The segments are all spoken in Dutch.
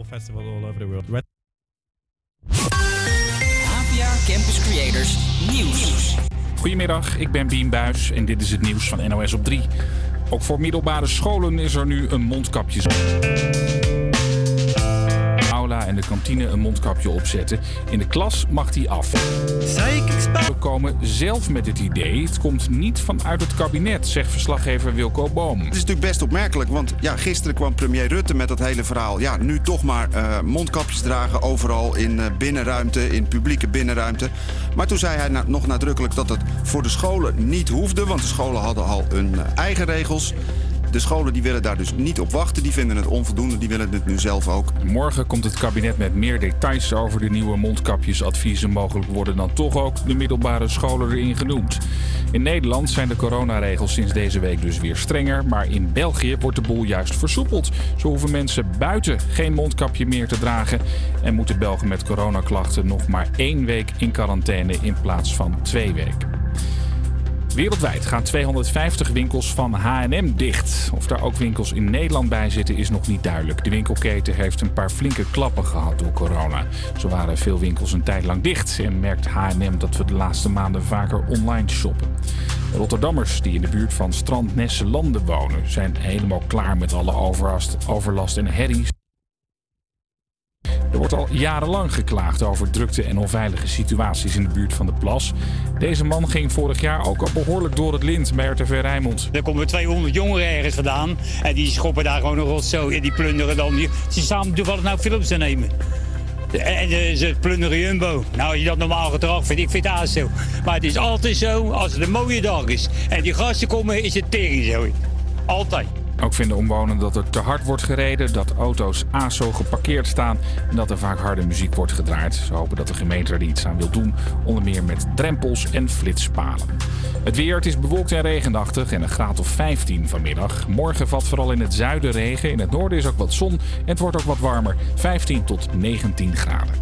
festival all over the world. Red APA Campus Creators Nieuws. Goedemiddag, ik ben Bien Buis en dit is het nieuws van NOS op 3. Ook voor middelbare scholen is er nu een mondkapje. Kantine een mondkapje opzetten. In de klas mag die af. We komen zelf met het idee. Het komt niet vanuit het kabinet, zegt verslaggever Wilco Boom. Het is natuurlijk best opmerkelijk, want ja, gisteren kwam premier Rutte met dat hele verhaal. Ja, nu toch maar eh, mondkapjes dragen overal in eh, binnenruimte, in publieke binnenruimte. Maar toen zei hij nog nadrukkelijk dat het voor de scholen niet hoefde, want de scholen hadden al hun eh, eigen regels. De scholen die willen daar dus niet op wachten, die vinden het onvoldoende, die willen het nu zelf ook. Morgen komt het kabinet met meer details over de nieuwe mondkapjesadviezen. Mogelijk worden dan toch ook de middelbare scholen erin genoemd. In Nederland zijn de coronaregels sinds deze week dus weer strenger. Maar in België wordt de boel juist versoepeld. Zo hoeven mensen buiten geen mondkapje meer te dragen. En moeten Belgen met coronaklachten nog maar één week in quarantaine in plaats van twee weken. Wereldwijd gaan 250 winkels van H&M dicht. Of daar ook winkels in Nederland bij zitten is nog niet duidelijk. De winkelketen heeft een paar flinke klappen gehad door corona. Zo waren veel winkels een tijd lang dicht en merkt H&M dat we de laatste maanden vaker online shoppen. Rotterdammers die in de buurt van Strand Nesse Landen wonen zijn helemaal klaar met alle overlast, overlast en herrie. Er wordt al jarenlang geklaagd over drukte en onveilige situaties in de buurt van de plas. Deze man ging vorig jaar ook al behoorlijk door het lint bij RTV Rijnmond. Er komen 200 jongeren ergens vandaan. En die schoppen daar gewoon een rotzooi en die plunderen dan. Die, ze samen toevallig nou films te nemen. En eh, ze plunderen Jumbo. Nou, als je dat normaal gedrag vindt, ik vind het zo. Maar het is altijd zo, als het een mooie dag is en die gasten komen, is het tering zo. Altijd. Ook vinden omwonenden dat er te hard wordt gereden, dat auto's ASO geparkeerd staan en dat er vaak harde muziek wordt gedraaid. Ze hopen dat de gemeente er iets aan wil doen, onder meer met drempels en flitspalen. Het weer, het is bewolkt en regenachtig en een graad of 15 vanmiddag. Morgen valt vooral in het zuiden regen, in het noorden is ook wat zon en het wordt ook wat warmer, 15 tot 19 graden.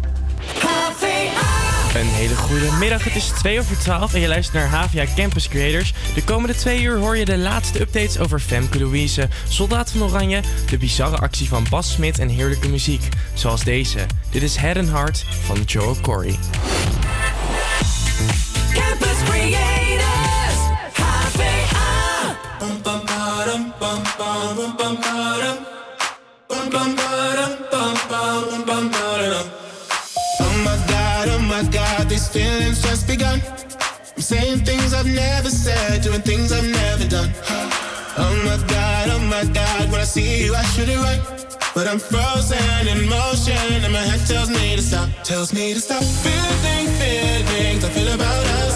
Een hele goede middag, het is 2 over 12 en je luistert naar Havia Campus Creators. De komende twee uur hoor je de laatste updates over Femke Louise, Soldaat van Oranje, de bizarre actie van Bas Smit en heerlijke muziek, zoals deze. Dit is Head and Heart van Joe Corey. Campus Creators. HVA. Feelings just begun. I'm saying things I've never said, doing things I've never done. Oh my god, oh my god, when I see you, I should it right. But I'm frozen in motion, and my head tells me to stop, tells me to stop. Feeling, feelings I feel about us.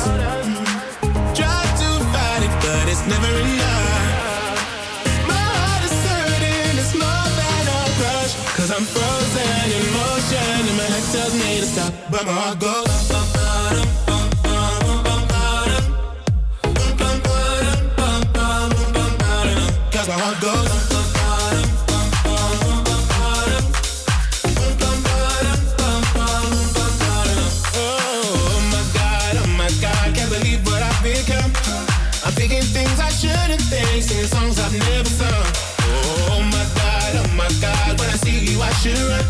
Try to fight it, but it's never enough. My heart is hurting, it's more than a crush. Cause I'm frozen in motion, and my head tells me to stop, but my heart goes. Singing songs I've never sung. Oh my god, oh my god, when I see you I should run.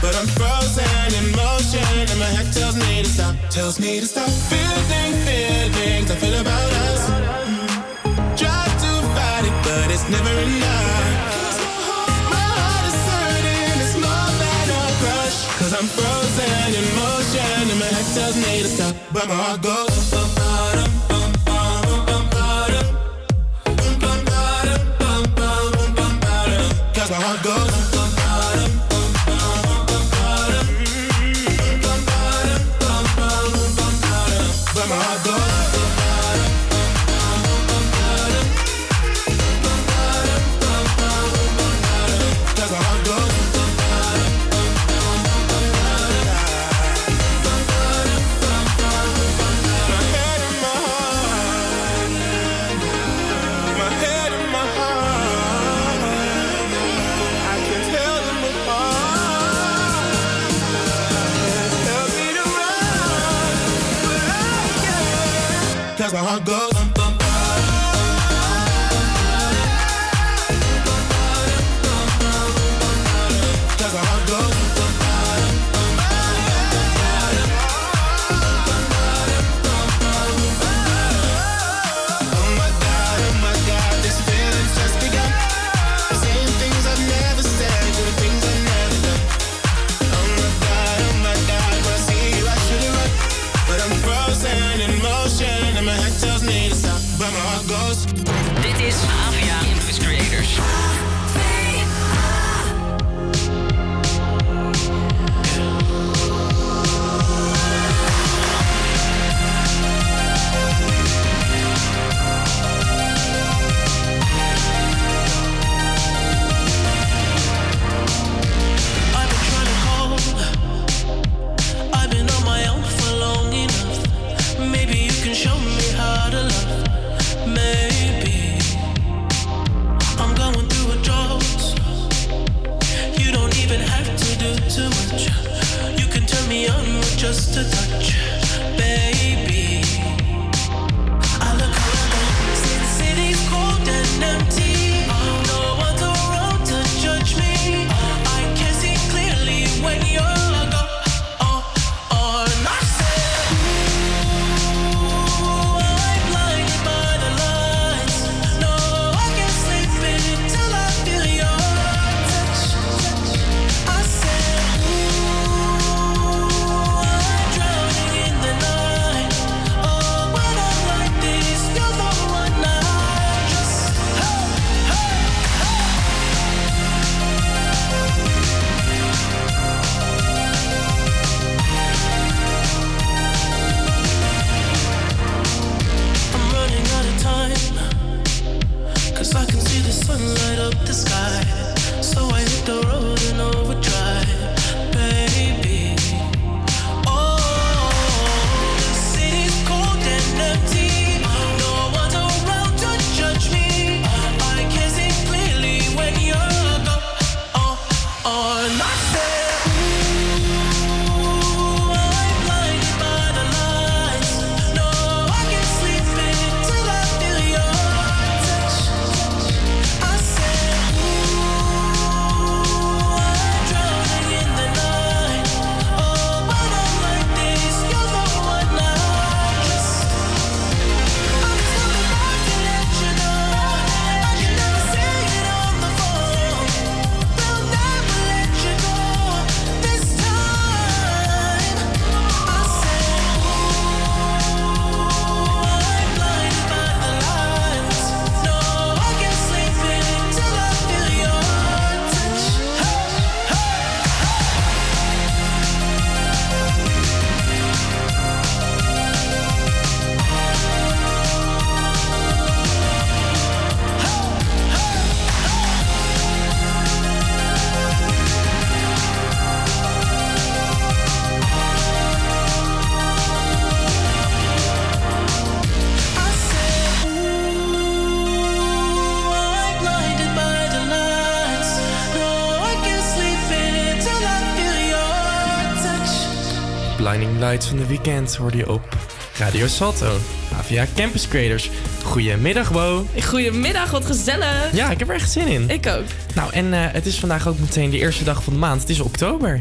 But I'm frozen in motion and my head tells me to stop, tells me to stop. Feeling feelings I feel about us. Try to fight it, but it's never enough. I got. Van de weekend hoorde je op Radio Salto. AVA Campus Creators. Goedemiddag, Bo. Goedemiddag, wat gezellig. Ja, ik heb er echt zin in. Ik ook. Nou, en eh, het is vandaag ook meteen de eerste dag van de maand. Het is oktober.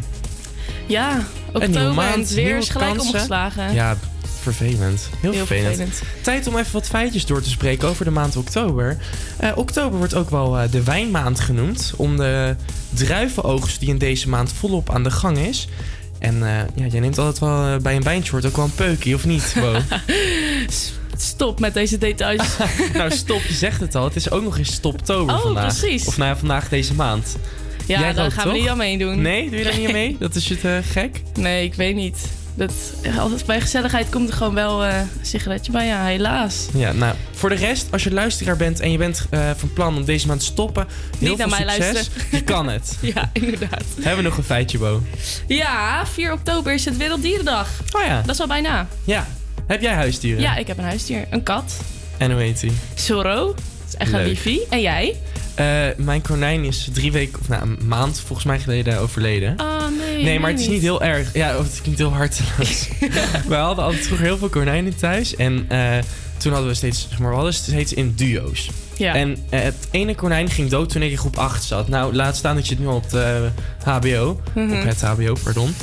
Ja, Een oktober maand, en het weer is gelijk kansen. omgeslagen. Ja, vervelend. Heel, Heel vervelend. vervelend. Tijd om even wat feitjes door te spreken over de maand oktober. Eh, oktober wordt ook wel eh, de wijnmaand genoemd. Om de druivenoogst die in deze maand volop aan de gang is. En eh, ja, jij neemt altijd wel eh, bij een wijntje wordt ook wel een peukie, of niet, Bo? Stop met deze details. nou, stop, je zegt het al. Het is ook nog eens stoptober Oh, vandaag. precies. Of nou ja, vandaag deze maand. Ja, daar rookt, gaan we toch? niet aan meedoen. Nee, doe je daar niet aan mee? Dat is het eh, gek? Nee, ik weet niet. Dat, altijd bij gezelligheid komt er gewoon wel eh, een sigaretje bij. Ja, helaas. Ja, nou, voor de rest, als je luisteraar bent en je bent eh, van plan om deze maand te stoppen, heel Niet veel naar mij succes. luisteren. Je kan het. Ja, inderdaad. Hebben we nog een feitje, Bo? Ja, 4 oktober is het Werelddierendag. Oh ja, Dat is al bijna. ja. Heb jij huisdieren? Ja, ik heb een huisdier. Een kat. En hoe heet die? Zorro. Dat is echt een liefie. En jij? Eh, mijn konijn is drie weken, of nou, een maand volgens mij geleden overleden. Oh nee. Nee, maar het is niet heel erg. Ja, het klinkt heel harteloos. we hadden altijd vroeger heel veel konijnen thuis. En eh, toen hadden we steeds, zeg maar, we hadden steeds in duo's. Ja. En eh, het ene konijn ging dood toen ik in groep 8 zat. Nou, laat staan dat je het nu op de HBO. Mhm. Op het HBO, pardon.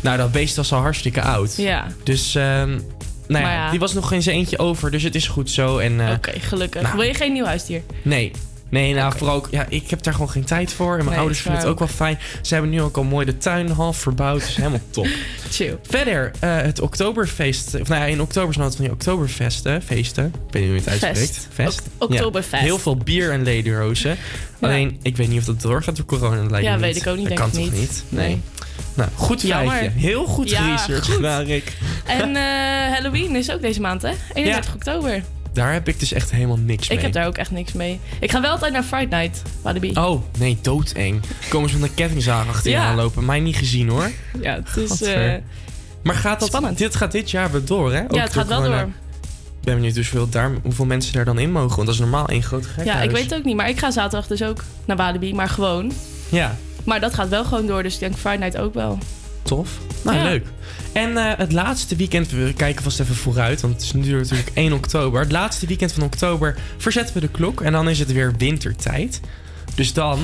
Nou, dat beest was al hartstikke oud. Ja, Dus, ehm, nou ja, die was nog geen zijn eentje over. Dus het is goed zo. En oké, gelukkig. nou. Wil je geen nieuw huisdier? nee, Nee, nou vooral ook, ja, ik heb daar gewoon geen tijd voor. En mijn Nee, ouders vinden het ook wel fijn. Ze hebben nu ook al mooi de tuin half verbouwd. Dus helemaal top. Chill. Verder, eh, het Oktoberfeest. Of nou ja, in oktober zijn altijd van die Oktoberfesten. Feesten. Ik weet niet hoe je het uitspreekt. Fest. Fest. Ok- Oktoberfest. Heel veel bier en lederhozen. Alleen, ik weet niet of dat doorgaat door corona. Dat lijkt Ja, me weet niet. ik ook niet, Dat kan toch niet. niet? Nee. Nee. Nou, goed Jammer. feitje. Heel goed Ja, gedaan, Rick. En eh, Halloween is ook deze maand, hè? 31 oktober. Daar heb ik dus echt helemaal niks mee. Ik heb daar ook echt niks mee. Ik ga wel altijd naar Fright Night, Walibi. Oh, nee, doodeng. Komen ze van de kettingzaag achter je Ja. aanlopen. Mij niet gezien, hoor. Ja, het is... Eh, Maar gaat dat, Spannend. dit gaat dit jaar weer door, hè? Ook ja, het gaat wel door. Ik ben benieuwd dus hoeveel, daar, hoeveel mensen daar dan in mogen. Want dat is normaal één grote gekhuis. Ja, ik weet het ook niet. Maar ik ga zaterdag dus ook naar Walibi, maar gewoon. Ja, Maar dat gaat wel gewoon door, dus ik denk Friday Night ook wel. Tof. Nou, Ja. leuk. En eh, het laatste weekend, we kijken vast even vooruit, want het is nu natuurlijk 1 oktober. Het laatste weekend van oktober verzetten we de klok en dan is het weer wintertijd. Dus dan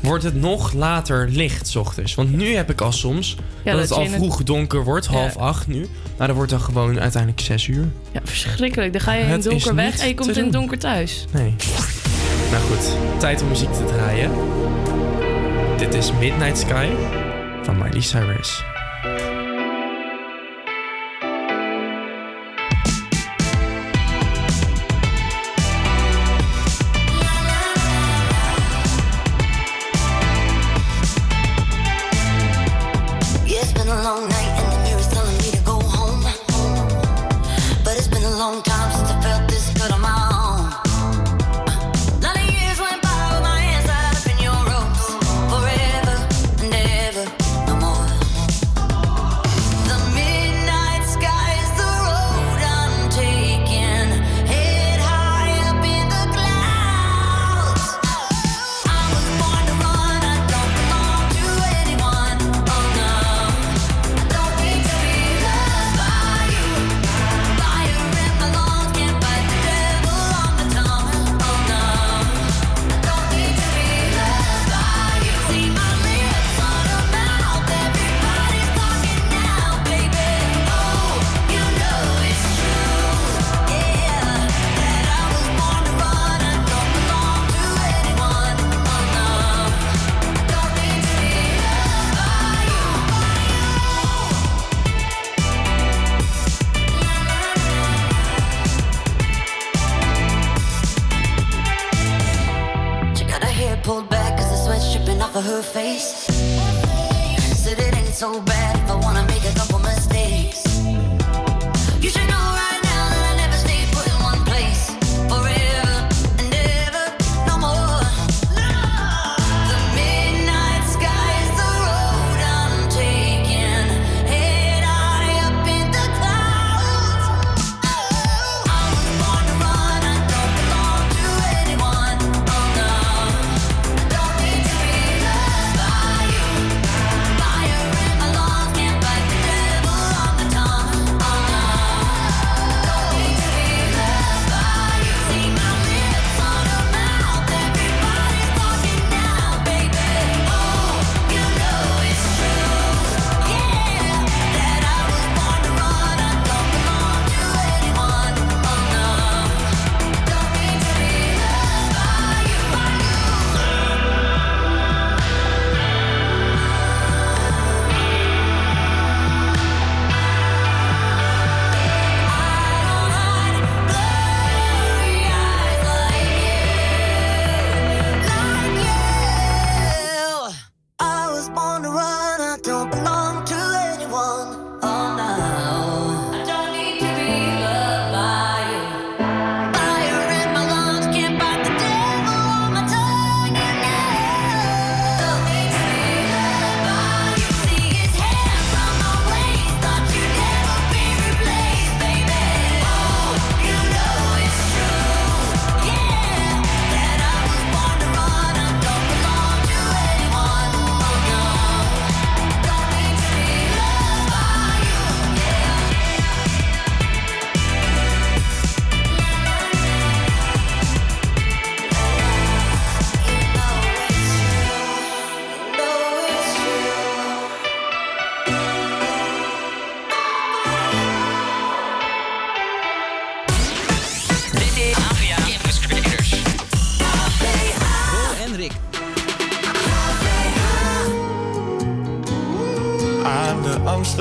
wordt het nog later licht, 's ochtends. Want nu heb ik al soms Ja, dat het al het- vroeg donker wordt, Ja. half acht nu. Maar dat wordt dan gewoon uiteindelijk 6 uur. Ja, verschrikkelijk. Dan ga je in Het donker weg en je komt in het donker thuis. Nee. Nou goed, tijd om muziek te draaien. Dit is Midnight Sky van Miley Cyrus.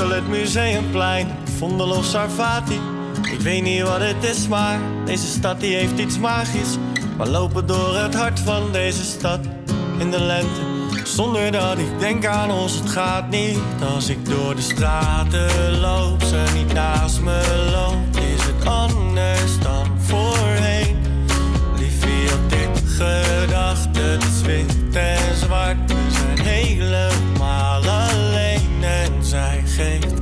Amstel, het Museumplein, Vondel of Sarvati. Ik weet niet wat het is, maar deze stad die heeft iets magisch. We lopen door het hart van deze stad in de lente. Zonder dat ik denk aan ons, het gaat niet. Als ik door de straten loop, ze niet naast me loopt, is het anders dan voorheen. Liefie had dit gedacht, het is wit en zwart. We zijn helemaal alleen en zij geeft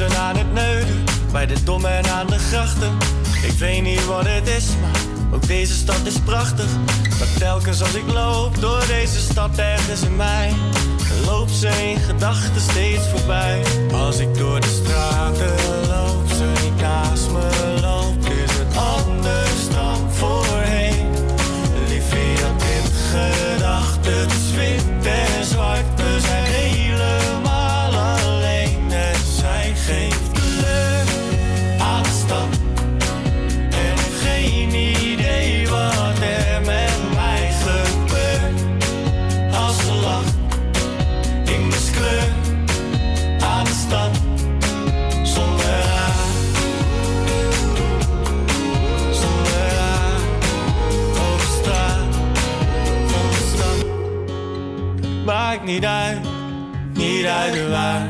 aan het neuden, bij de dom en aan de grachten. Ik weet niet wat het is, maar ook deze stad is prachtig. Maar telkens als ik loop door deze stad ergens in mij, loopt ze in gedachten steeds voorbij. Als ik door de straten loop, ze niet naast me loopt, is het anders dan voorheen. Liefie had dit gedacht, Niet uit, niet uit waar.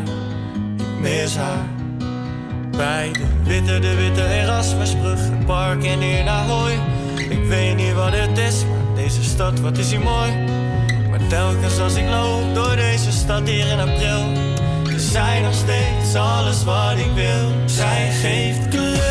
Ik mis haar. Bij de witte, de witte Erasmusbrug, het park en naar Hooi. Ik weet niet wat het is, maar deze stad, wat is hier mooi. Maar telkens als ik loop door deze stad hier in april, is zij nog steeds alles wat ik wil. Zij geeft kleur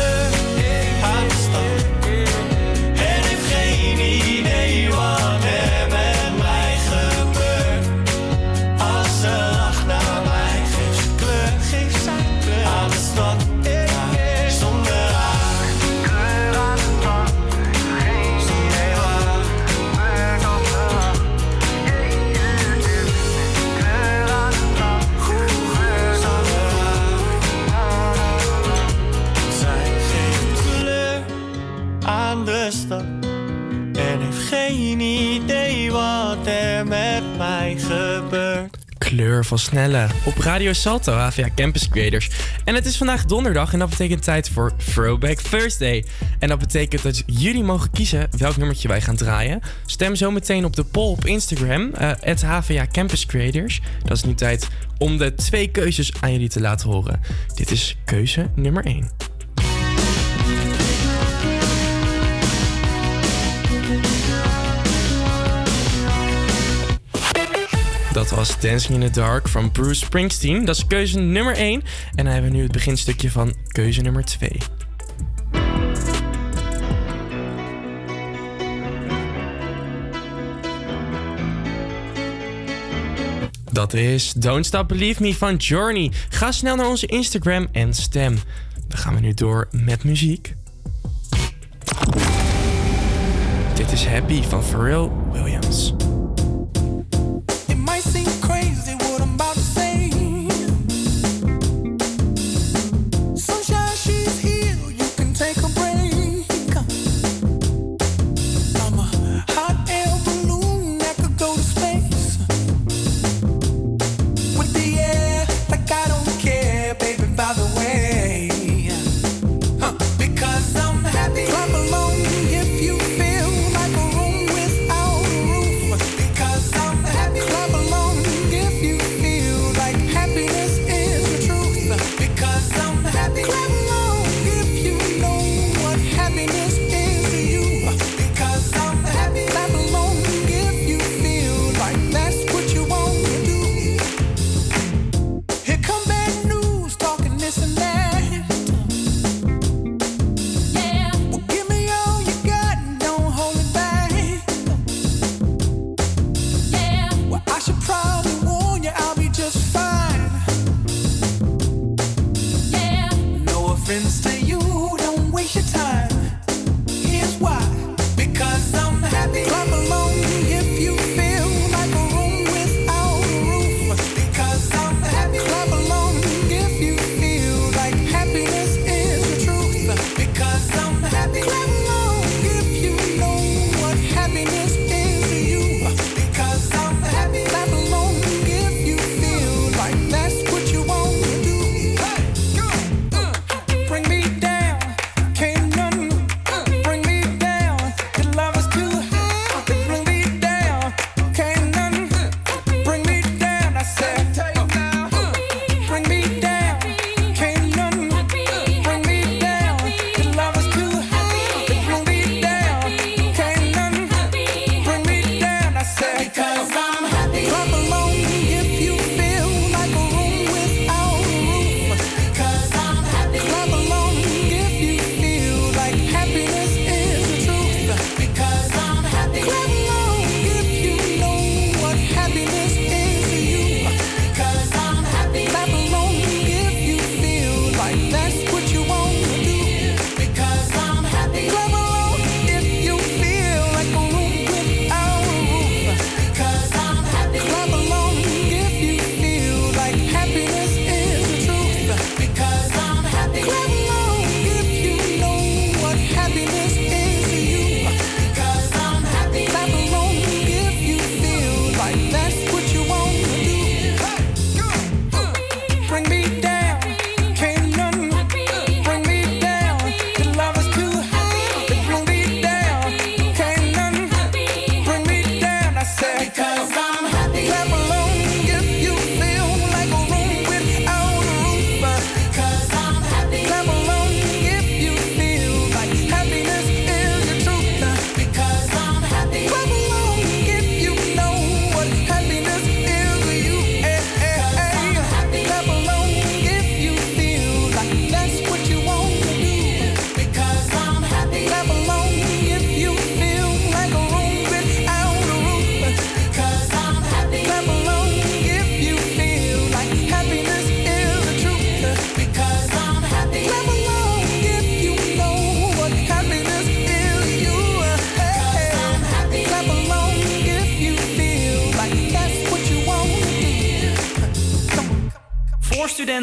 Van Snelle op Radio Salto, HVA Campus Creators. En het is vandaag donderdag en dat betekent tijd voor Throwback Thursday. En dat betekent dat jullie mogen kiezen welk nummertje wij gaan draaien. Stem zo meteen op de poll op Instagram, het HVA Campus Creators. Dat is nu tijd om de twee keuzes aan jullie te laten horen. Dit is keuze nummer 1. Dat was Dancing in the Dark van Bruce Springsteen. Dat is keuze nummer 1. En dan hebben we nu het beginstukje van keuze nummer 2. Dat is Don't Stop Believe Me van Journey. Ga snel naar onze Instagram en stem. Dan gaan we nu door met muziek. Dit is Happy van Pharrell Williams.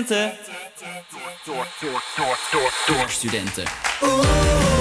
Studenten. Door, door, door, door, door studenten.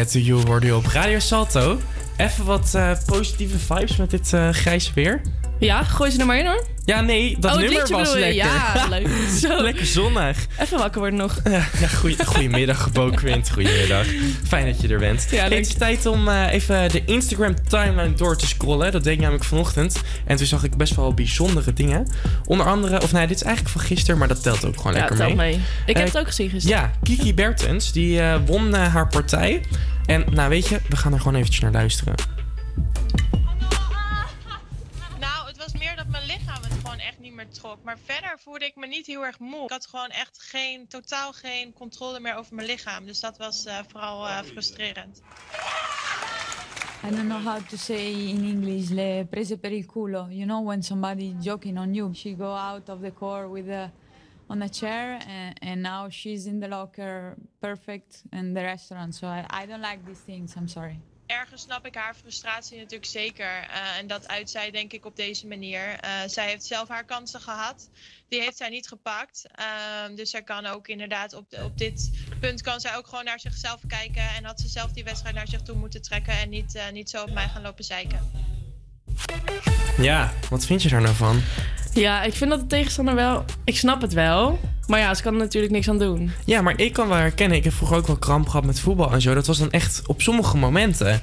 Get To You hoorde je op Radio Salto. Even wat eh, positieve vibes met dit eh grijze weer. Ja, gooi ze er maar in hoor. Ja, nee, dat Oh, nummer was lekker. Ja, leuk. Zo. lekker zonnig. Even wakker worden nog. Ja, goeie, goedemiddag, Bookwind. Goedemiddag. Fijn dat je er bent. Ja, Hey, leuk. het is tijd om eh, even de Instagram timeline door te scrollen. Dat deed ik namelijk vanochtend. En toen zag ik best wel bijzondere dingen. Onder andere, of nee, dit is eigenlijk van gisteren, maar dat telt ook gewoon Ja, lekker telt mee. mee. Ik heb het ook gezien gisteren. Ja, Kiki Bertens, die won haar partij. En nou weet je, we gaan er gewoon eventjes naar luisteren. Nou, het was meer dat mijn lichaam het gewoon echt niet meer trok. Maar verder voelde ik me niet heel erg moe. Ik had gewoon echt geen, totaal geen controle meer over mijn lichaam. Dus dat was eh, vooral eh, frustrerend. I don't know how to say in English, le prese per il culo. You know when somebody joking on you, she go out of the car with a on a chair, and, now she's in the locker, perfect, in the restaurant. So I, I don't like these things. I'm sorry. Ergens snap ik haar frustratie natuurlijk zeker. eh, en dat uit zij denk ik op deze manier. Eh, zij heeft zelf haar kansen gehad. Die heeft zij niet gepakt. Ehm, dus zij kan ook inderdaad op, op dit punt kan zij ook gewoon naar zichzelf kijken. En had ze zelf die wedstrijd naar zich toe moeten trekken. En niet, eh, niet zo op mij gaan lopen zeiken. Ja, wat vind je daar nou van? Ja, ik vind dat de tegenstander wel... Ik snap het wel. Maar ja, ze kan er natuurlijk niks aan doen. Ja, maar ik kan wel herkennen. Ik heb vroeger ook wel kramp gehad met voetbal en zo. Dat was dan echt op sommige momenten.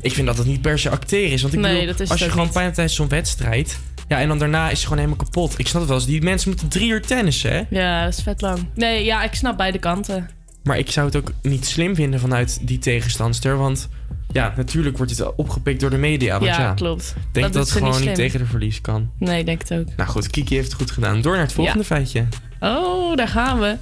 Ik vind dat het niet per se acteren is. Want ik Nee, bedoel, als je gewoon niet. pijn hebt tijdens zo'n wedstrijd. Ja, en dan daarna is ze gewoon helemaal kapot. Ik snap het wel eens. Die mensen moeten drie uur tennissen, hè? Ja, dat is vet lang. Nee, ja, ik snap beide kanten. Maar ik zou het ook niet slim vinden vanuit die tegenstandster. Want ja, natuurlijk wordt het opgepikt door de media. Want ja, Ja, klopt. Ik denk Dat het gewoon niet tegen de verlies kan. Nee, ik denk het ook. Nou goed, Kiki heeft het goed gedaan. Door naar het volgende Ja. feitje. Oh, daar gaan we.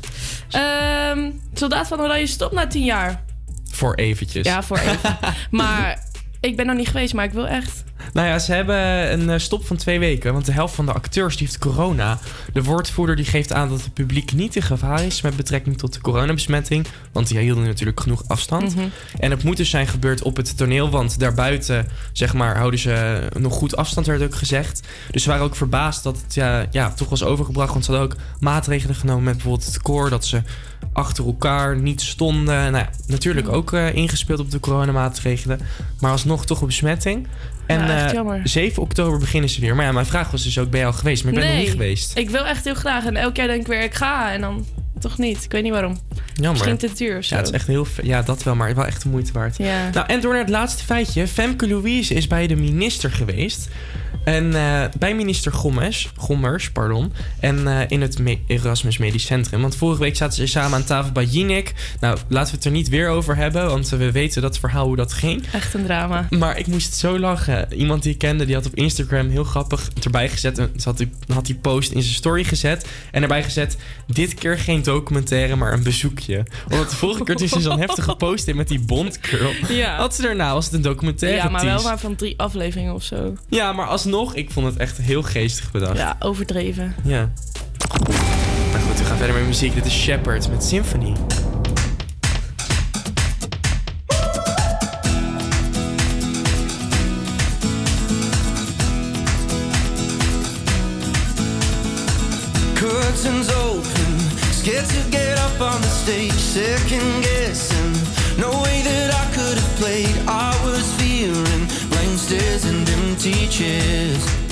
Ehm, Soldaat van Oranje stopt na tien jaar. Voor eventjes. Ja, voor even. maar ik ben nog niet geweest, maar ik wil echt. Nou ja, ze hebben een eh, stop van twee weken. Want de helft van de acteurs die heeft corona. De woordvoerder die geeft aan dat het publiek niet in gevaar is met betrekking tot de coronabesmetting. Want die hielden natuurlijk genoeg afstand. Mhm. En het moet dus zijn gebeurd op het toneel. Want daarbuiten, zeg maar, houden ze nog goed afstand, werd ook gezegd. Dus ze waren ook verbaasd dat het ja, ja, toch was overgebracht. Want ze hadden ook maatregelen genomen met bijvoorbeeld het koor. Dat ze achter elkaar niet stonden. Nou ja, natuurlijk ook eh, ingespeeld op de coronamaatregelen. Maar alsnog toch een besmetting. En Ja, echt eh, jammer. 7 oktober beginnen ze weer. Maar ja, mijn vraag was dus ook, ben je al geweest? Maar ik ben nog niet geweest. Ik wil echt heel graag. En elk jaar denk ik weer, ik ga. En dan toch niet. Ik weet niet waarom. Jammer. Misschien te duur of zo. Ja, het is echt heel... Ja, dat wel, maar wel echt de moeite waard. Ja. Nou, en door naar het laatste feitje. Femke Louise is bij de minister geweest. En eh, bij minister Gommers, Gommers pardon, en eh, in het Me- Erasmus Medisch Centrum. Want vorige week zaten ze samen aan tafel bij Jinek. Nou, laten we het er niet weer over hebben, want we weten dat verhaal hoe dat ging. Echt een drama. Maar ik moest zo lachen. Iemand die ik kende, die had op Instagram heel grappig erbij gezet. En had die, had die post in zijn story gezet. En erbij gezet, dit keer geen documentaire, maar een bezoekje. Want de vorige keer toen ze zo'n heftige post in met die Bondcurl. Ja. Had ze daarna, was het een documentaire Ja, maar wel maar van drie afleveringen of zo. Ja, maar alsnog, ik vond het echt heel geestig bedacht. Ja, overdreven. Ja. Maar goed, we gaan verder met muziek. Dit is Shepard met Symphony. Curtains open, scared to get up on the stage, second guessing. No way that I could have played. I was fearing blank stares and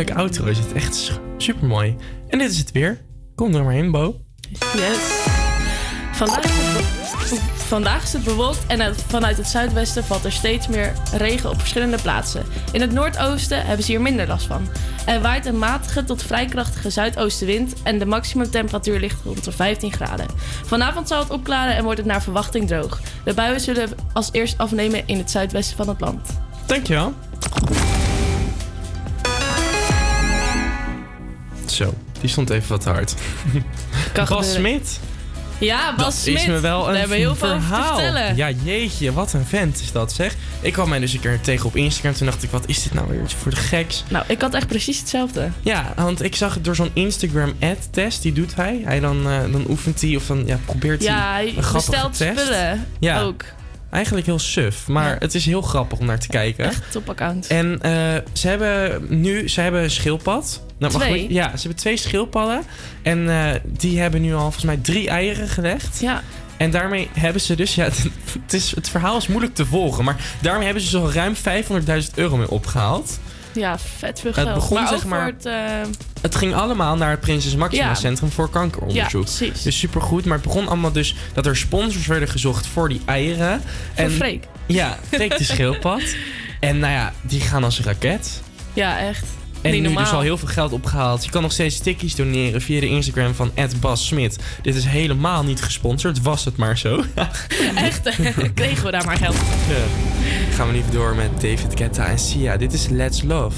Een heerlijke outro is het. Echt super mooi. En dit is het weer. Kom er maar in, Bo. Yes. Vandaag is, het vandaag is het bewolkt en uit- vanuit het zuidwesten valt er steeds meer regen op verschillende plaatsen. In het noordoosten hebben ze hier minder last van. Er waait een matige tot vrij krachtige zuidoostenwind en de maximumtemperatuur ligt rond de 15 graden. Vanavond zal het opklaren en wordt het naar verwachting droog. De buien zullen als eerst afnemen in het zuidwesten van het land. Dankjewel. Zo, die stond even wat hard. Kan Bas. Smit. Ja, Bas Dat Smit. is me wel een hebben we heel veel over te verhaal. vertellen. Ja, jeetje, wat een vent is dat zeg. Ik kwam mij dus een keer tegen op Instagram. Toen dacht ik, wat is dit nou weer voor de geks? Nou, ik had echt precies hetzelfde. Ja, want ik zag het door zo'n Instagram ad test, die doet hij. Hij dan, eh, dan oefent hij of dan ja, probeert hij Ja, hij een grappige bestelt test. spullen Ja. ook. Eigenlijk heel suf, maar Ja. het is heel grappig om naar te kijken. Echt topaccount. En eh, ze hebben nu, ze hebben een schildpad. Nou, Twee? ik- ja, ze hebben twee schildpadden. En eh, die hebben nu al volgens mij drie eieren gelegd. Ja. En daarmee hebben ze dus, ja, het, is, het verhaal is moeilijk te volgen. Maar daarmee hebben ze zo ruim 500.000 euro mee opgehaald. Ja, vet veel Het geld. begon, maar zeg maar- het... eh, Het ging allemaal naar het Prinses Maxima Ja. Centrum voor Kankeronderzoek. Ja, precies. Dus supergoed. Maar het begon allemaal dus dat er sponsors werden gezocht voor die eieren. Voor Freek. Ja, Freek de schildpad. En nou ja, die gaan als een raket. ja, echt. En nu normaal. dus al heel veel geld opgehaald. Je kan nog steeds stickies doneren via de Instagram van Bas Smit. Dit is helemaal niet gesponsord, was het maar zo. Echt, kregen we daar maar geld. Ja. Gaan we nu door met David Guetta en Sia. Dit is Let's Love.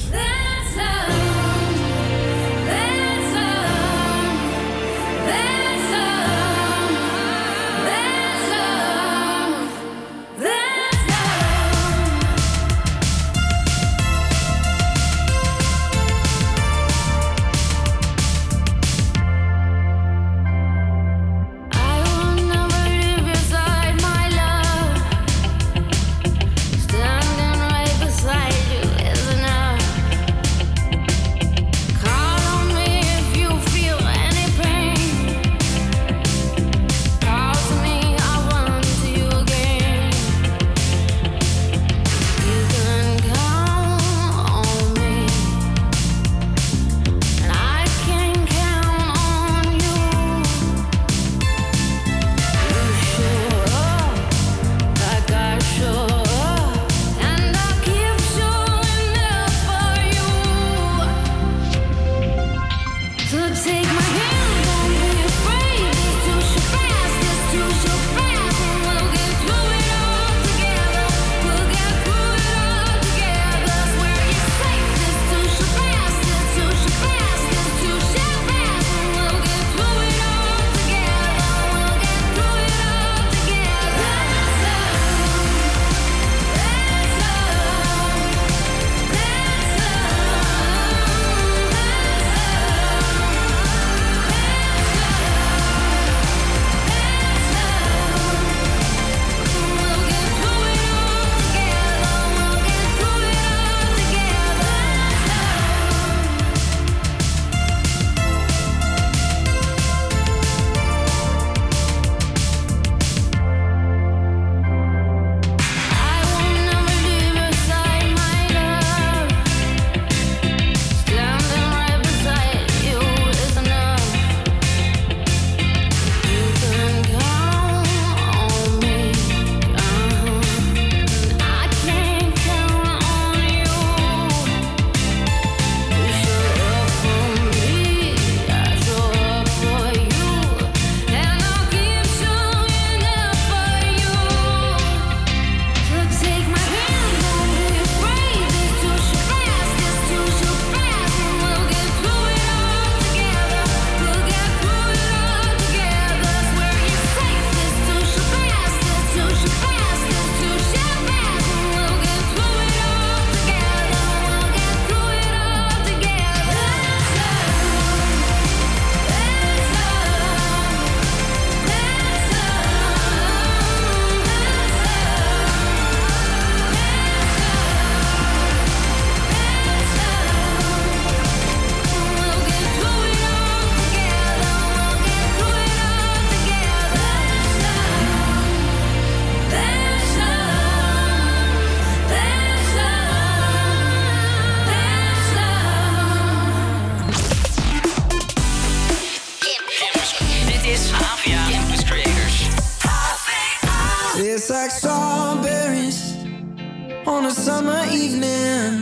Summer evening,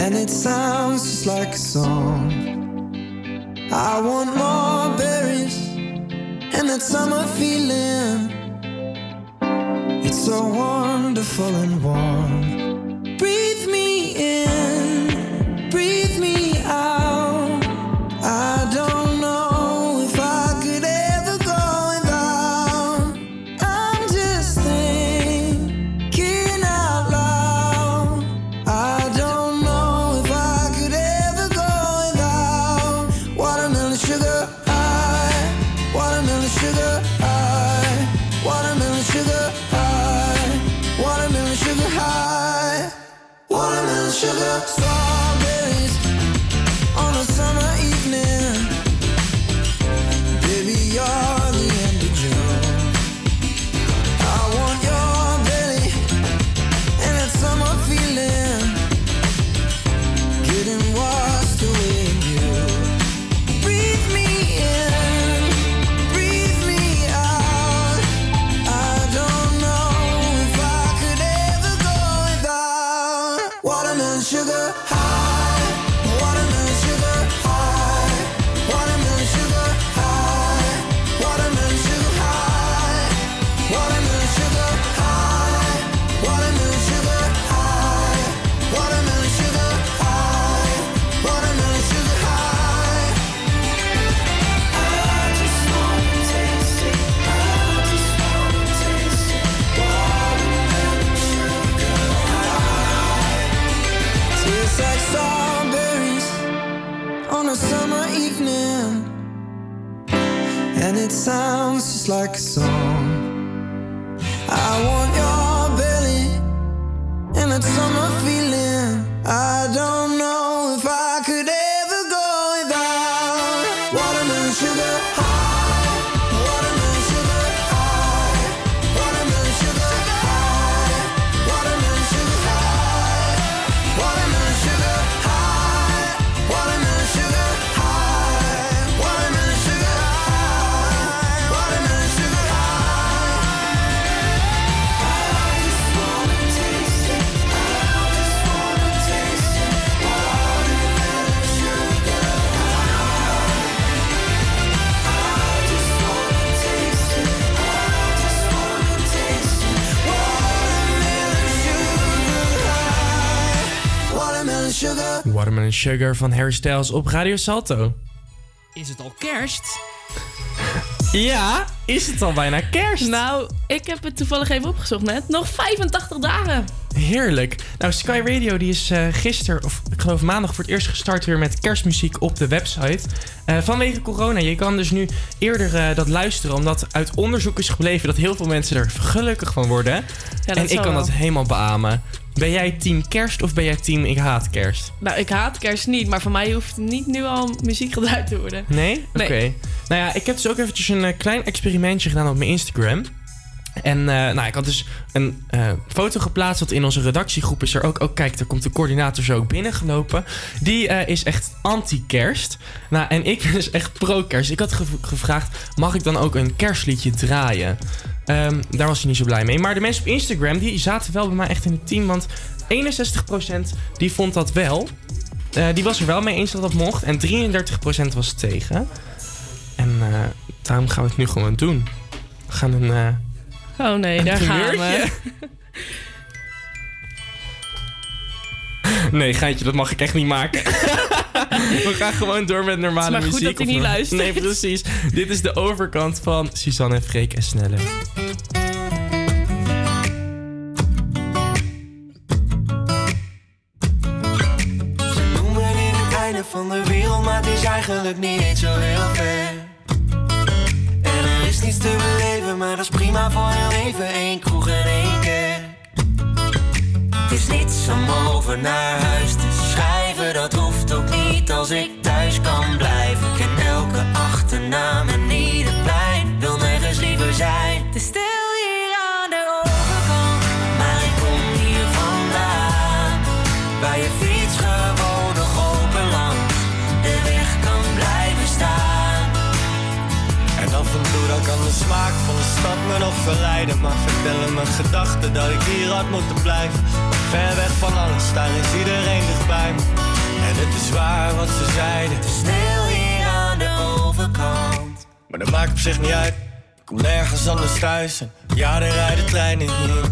and it sounds just like a song. I want more berries and that summer feeling. It's so wonderful and warm. Breathe me in, Sugar van Harry Styles op Radio Salto. Is het al kerst? Ja, is het al bijna kerst? Nou, ik heb het toevallig even opgezocht net. Nog 85 dagen. Heerlijk. Nou, Sky Radio die is eh gisteren, of ik geloof maandag voor het eerst gestart weer met kerstmuziek op de website. Eh, vanwege corona. Je kan dus nu eerder eh, dat luisteren, omdat uit onderzoek is gebleven dat heel veel mensen er gelukkig van worden. dat en ik kan wel. dat helemaal beamen. Ben jij team kerst of ben jij team ik haat kerst? Nou, ik haat kerst niet, maar voor mij hoeft niet nu al muziek gedraaid te worden. Nee? Oké. Nou ja, ik heb dus ook eventjes een klein experimentje gedaan op mijn Instagram. En eh, nou, ik had dus een eh, foto geplaatst. Dat in onze redactiegroep is er ook. Oh, kijk, daar komt de coördinator zo ook binnengelopen. Die eh, is echt anti-kerst. Nou, en ik ben dus echt pro-kerst. Ik had gev- gevraagd: mag ik dan ook een kerstliedje draaien? Ehm, daar was hij niet zo blij mee. Maar de mensen op Instagram die zaten wel bij mij echt in het team. Want 61% die vond dat wel. Die was er wel mee eens dat dat mocht. En 33% was tegen. En daarom gaan we het nu gewoon doen. We gaan een. Oh nee, een daar gaan we. Nee, geintje, dat mag ik echt niet maken. We gaan gewoon door met normale Het is maar goed muziek. dat hij niet luistert. Nee, precies. Dit is de overkant van Suzanne, Freek en Snelle. Ze noemen dit het einde van de wereld, maar het is eigenlijk niet zo heel is prima voor heel even. Eén kroeg en één keer. Het is niets om over naar huis te schrijven, dat hoeft ook niet als ik thuis kan blijven. Ik ken elke achternaam en ieder plein, wil nergens liever zijn. Te stil stad me nog verleiden. Maar vertellen mijn gedachten gedachte dat ik hier had moeten blijven. Ver weg van alles, daar is iedereen dichtbij me. En het is waar wat ze zeiden. Het stil hier aan de overkant. Maar dat maakt op zich niet uit. Ik kom nergens anders thuis. En ja, er rijden treinen hier.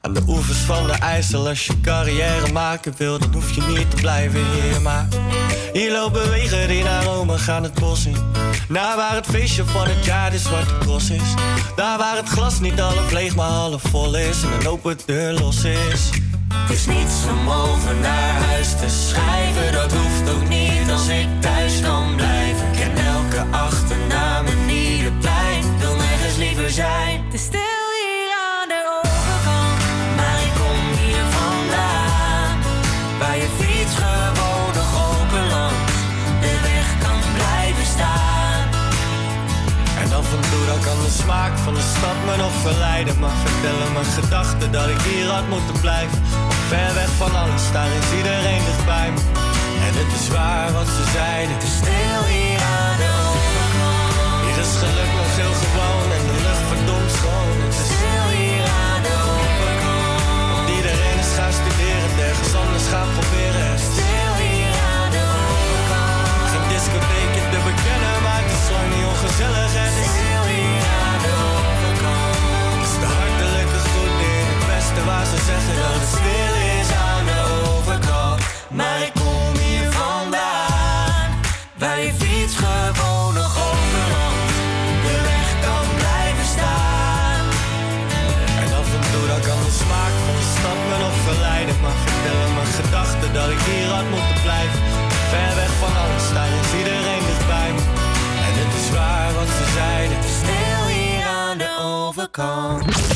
Aan de oevers van de IJssel, als je carrière maken wil, dan hoef je niet te blijven hier. Maar hier lopen wegen die naar Rome gaan het bos in. Naar waar het feestje van het jaar de zwarte cross is. Daar waar het glas niet half leeg, maar half vol is. En een open deur los is. Het is niets om over naar huis te schrijven, dat hoeft ook niet als ik thuis kan blijven. Ik ken elke achternaam en ieder plein, wil nergens liever zijn. Stil kan de smaak van de stad me nog verleiden. Maar vertellen mijn gedachten dat ik hier had moeten blijven. Ver weg van alles, daar is iedereen dichtbij me. En het is waar wat ze zeiden. Het is stil hier aan de overkant. Hier is geluk nog waar ze dat het stil is aan de overkant. Maar ik kom hier vandaan, waar je fiets gewoon nog open langs de weg kan blijven staan. En af en toe dan kan de smaak van de stad me nog verleiden. Maar vertellen mijn gedachten dat ik hier had moeten blijven. Ver weg van alles, daar is iedereen dichtbij. En het is waar wat ze zeiden. Stil hier aan de overkant.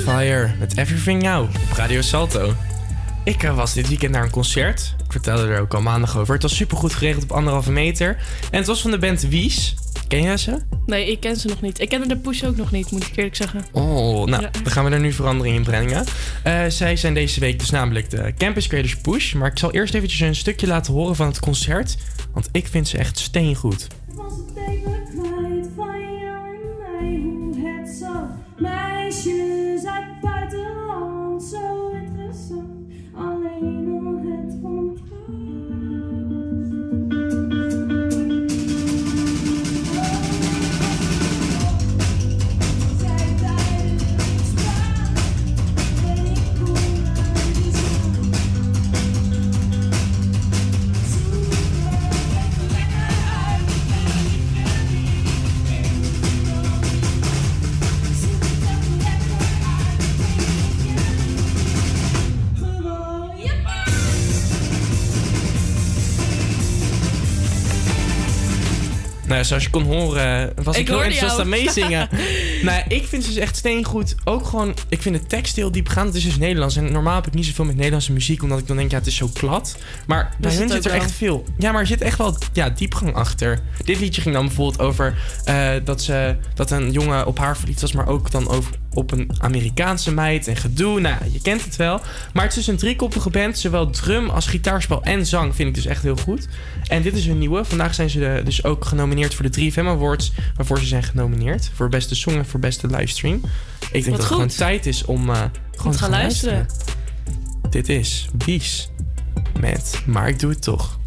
Fire met Everything Now op Radio Salto. Ik eh, was dit weekend naar een concert. Ik vertelde er ook al maandag over. Het was supergoed geregeld op anderhalve meter. En het was van de band Wies. Ken jij ze? Nee, ik ken ze nog niet. Ik kende de Push ook nog niet, moet ik eerlijk zeggen. Oh, nou, Ja. dan gaan we er nu verandering in brengen. Eh, zij zijn deze week dus namelijk de Campus Creators Push. Maar ik zal eerst eventjes een stukje laten horen van het concert. Want ik vind ze echt steengoed. Zoals je kon horen, was ik, Ik heel enthousiast aan meezingen. nou, ik vind ze dus echt steengoed. Ook gewoon, ik vind de tekst heel diepgaand. Het is dus Nederlands. En normaal heb ik niet zoveel met Nederlandse muziek, omdat ik dan denk, ja, het is zo plat. Maar bij hun zit er echt veel. Ja, maar er zit echt wel ja, diepgang achter. Dit liedje ging dan bijvoorbeeld over eh, dat, ze, dat een jongen op haar verliefd was, maar ook dan over, op een Amerikaanse meid en gedoe. Nou, je kent het wel. Maar het is dus een driekoppige band. Zowel drum als gitaarspel en zang vind ik dus echt heel goed. En dit is hun nieuwe. Vandaag zijn ze dus ook genomineerd voor de 3FM Awards. Waarvoor ze zijn genomineerd. Voor beste song en voor beste livestream. Ik denk Wat dat het gewoon tijd is om eh, gewoon te gaan luisteren. Dit is Bies met Maar ik doe het toch.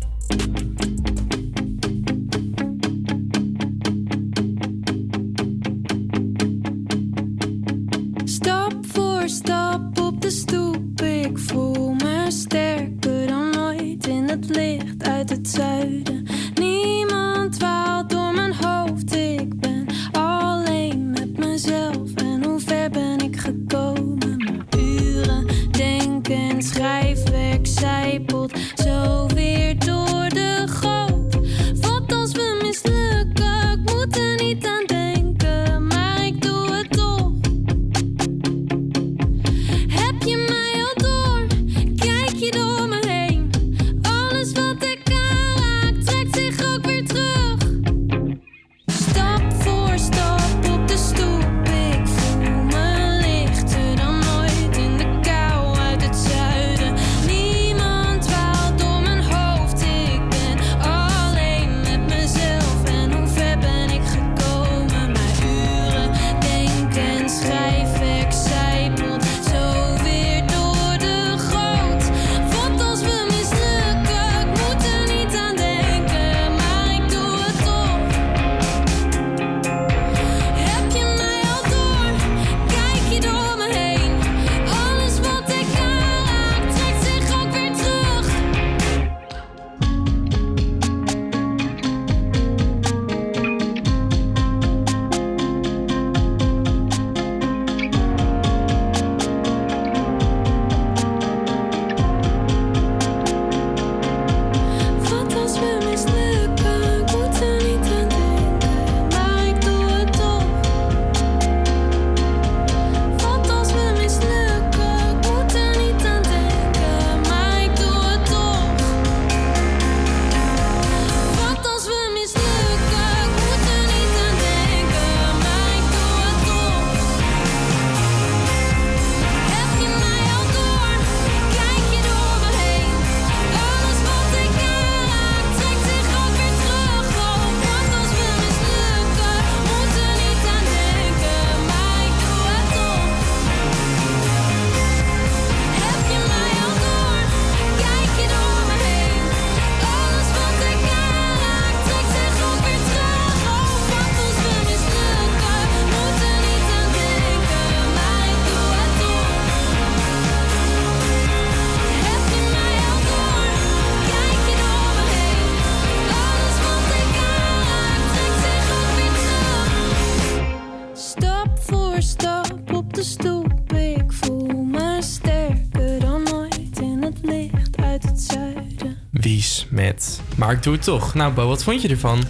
Maar ik doe het toch. Nou, Bo, wat vond je ervan?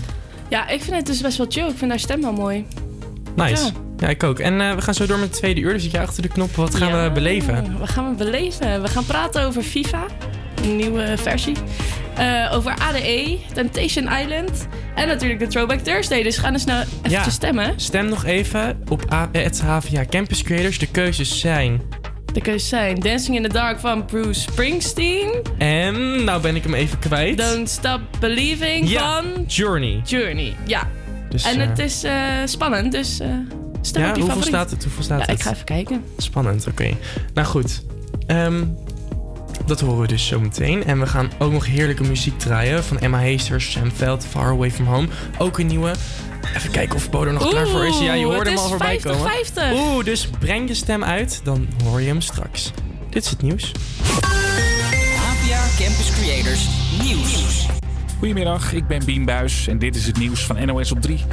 Ja, ik vind het dus best wel chill. Ik vind haar stem wel mooi. Nice. Ja. Ja, ik ook. En eh, we gaan zo door met het tweede uur. Dus zit jij achter de knop. Wat gaan Ja, we beleven? Wat gaan we beleven? We gaan praten over FIFA, een nieuwe versie. Eh, over ADE, Temptation Island. En natuurlijk de Throwback Thursday. Dus ga dus snel even Ja. stemmen. Stem nog even op A- het HVA Campus Creators. De keuzes zijn... De keuzes zijn Dancing in the Dark van Bruce Springsteen. En, nou ben ik hem even kwijt. Don't Stop Believing Ja, van Journey. Journey. Ja. Dus, en eh, het is eh, spannend, dus eh stem Ja, op je hoeveel favoriet. staat het? Hoeveel staat ja, het? ik ga even kijken. Spannend, oké. Nou goed. Ehm, dat horen we dus zo meteen. En we gaan ook nog heerlijke muziek draaien. Van Emma Heesters, Sam Veld, Far Away From Home. Ook een nieuwe. Even kijken of Bodo nog klaar voor is. Ja, je Oeh, hoorde hem al voorbij komen. 50-50. Oeh, dus breng je stem uit. Dan hoor je hem straks. Dit is het nieuws. APA Campus Creators Nieuws. Goedemiddag, ik ben Bien Buis en dit is het nieuws van NOS op 3.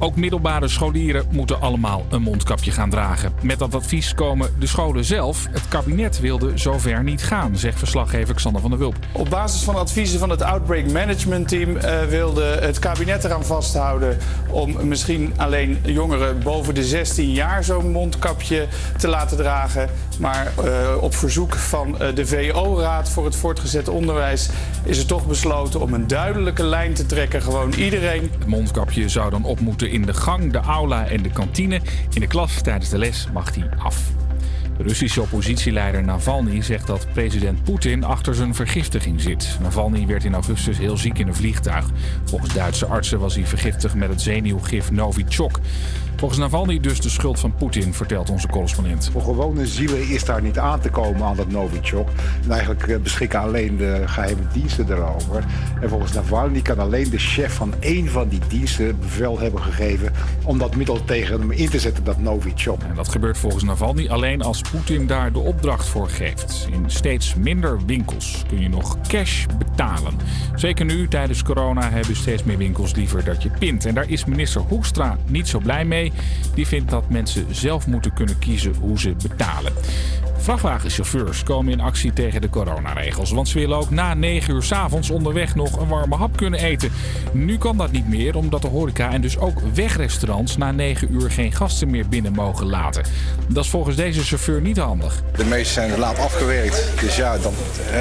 Ook middelbare scholieren moeten allemaal een mondkapje gaan dragen. Met dat advies komen de scholen zelf. Het kabinet wilde zover niet gaan, zegt verslaggever Xander van der Wulp. Op basis van adviezen van het Outbreak Management Team eh, wilde het kabinet eraan vasthouden om misschien alleen jongeren boven de 16 jaar zo'n mondkapje te laten dragen. Maar eh, op verzoek van eh, de VO-raad voor het voortgezet onderwijs is er toch besloten om een duidelijke lijn te trekken. Gewoon iedereen Het mondkapje zou dan op moeten in de gang, de aula en de kantine. In de klas tijdens de les mag die af. De Russische oppositieleider Navalny zegt dat president Poetin achter zijn vergiftiging zit. Navalny werd in augustus heel ziek in een vliegtuig. Volgens Duitse artsen was hij vergiftigd met het zenuwgif Novichok. Volgens Navalny dus de schuld van Poetin, vertelt onze correspondent. Voor gewone zielen is daar niet aan te komen aan dat Novichok. En eigenlijk eh, beschikken alleen de geheime diensten erover. En volgens Navalny kan alleen de chef van één van die diensten bevel hebben gegeven om dat middel tegen hem in te zetten, dat Novichok. En dat gebeurt volgens Navalny alleen als Poetin daar de opdracht voor geeft. In steeds minder winkels kun je nog cash betalen. Zeker nu, tijdens corona, hebben steeds meer winkels liever dat je pint. En daar is minister Hoekstra niet zo blij mee. Die vindt dat mensen zelf moeten kunnen kiezen hoe ze betalen. Vrachtwagenchauffeurs komen in actie tegen de coronaregels. Want ze willen ook na 9 uur 's avonds onderweg nog een warme hap kunnen eten. Nu kan dat niet meer, omdat de horeca en dus ook wegrestaurants na 9 uur geen gasten meer binnen mogen laten. Dat is volgens deze chauffeur niet handig. De meesten zijn laat afgewerkt. Dus ja, dan,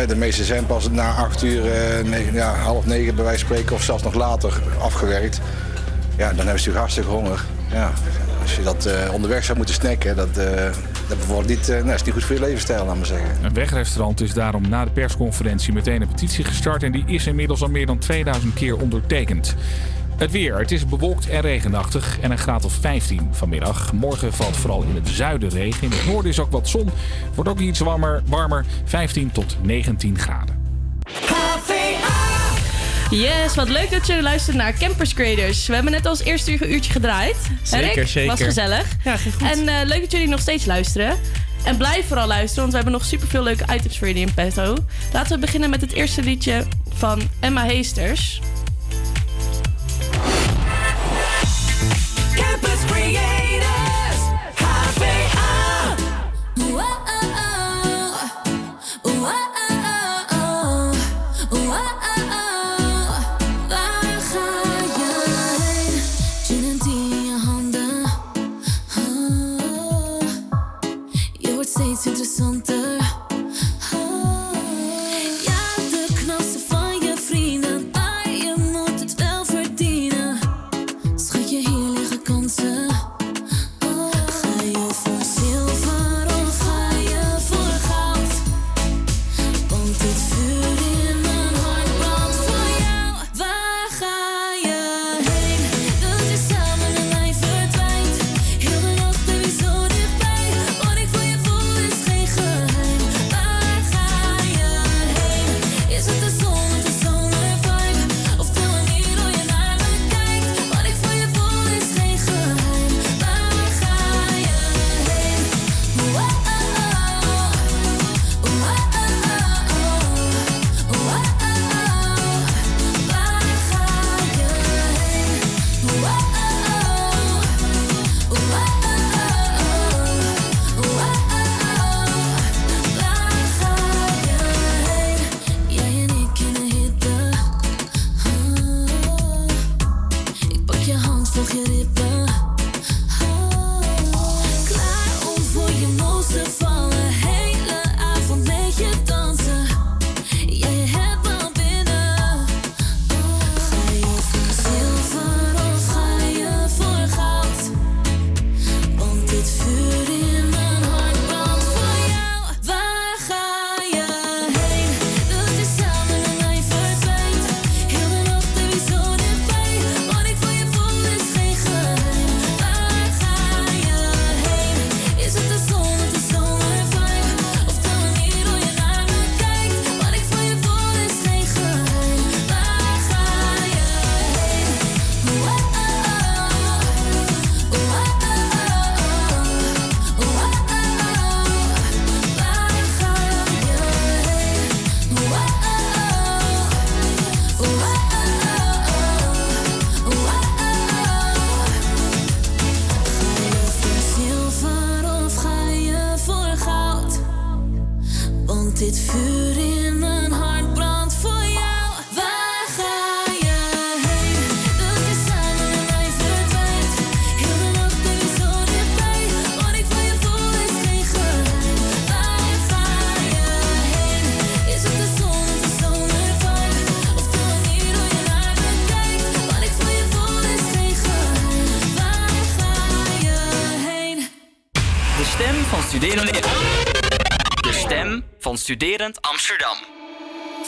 de meesten zijn pas na acht uur, eh, ja, half negen bij wijze van spreken, of zelfs nog later afgewerkt. Ja, dan hebben ze natuurlijk hartstikke honger. Ja, als je dat eh, onderweg zou moeten snacken, dat, eh, dat bijvoorbeeld niet, eh, nou, is niet goed voor je levensstijl, laat maar zeggen. Een wegrestaurant is daarom na de persconferentie meteen een petitie gestart en die is inmiddels al meer dan 2000 keer ondertekend. Het weer. Het is bewolkt en regenachtig en een graad of 15 vanmiddag. Morgen valt vooral in het zuiden regen. In het noorden is ook wat zon. Wordt ook iets warmer, warmer 15 tot 19 graden. Yes, wat leuk dat je luistert naar Campus Creators. We hebben net als eerste uur- uurtje gedraaid. Zeker, Rick? zeker. Was gezellig. Ja, ging goed. En eh, leuk dat jullie nog steeds luisteren. En blijf vooral luisteren, want we hebben nog superveel leuke items voor jullie in petto. Laten we beginnen met het eerste liedje van Emma Heesters. Campus Creators, Studerend Amsterdam.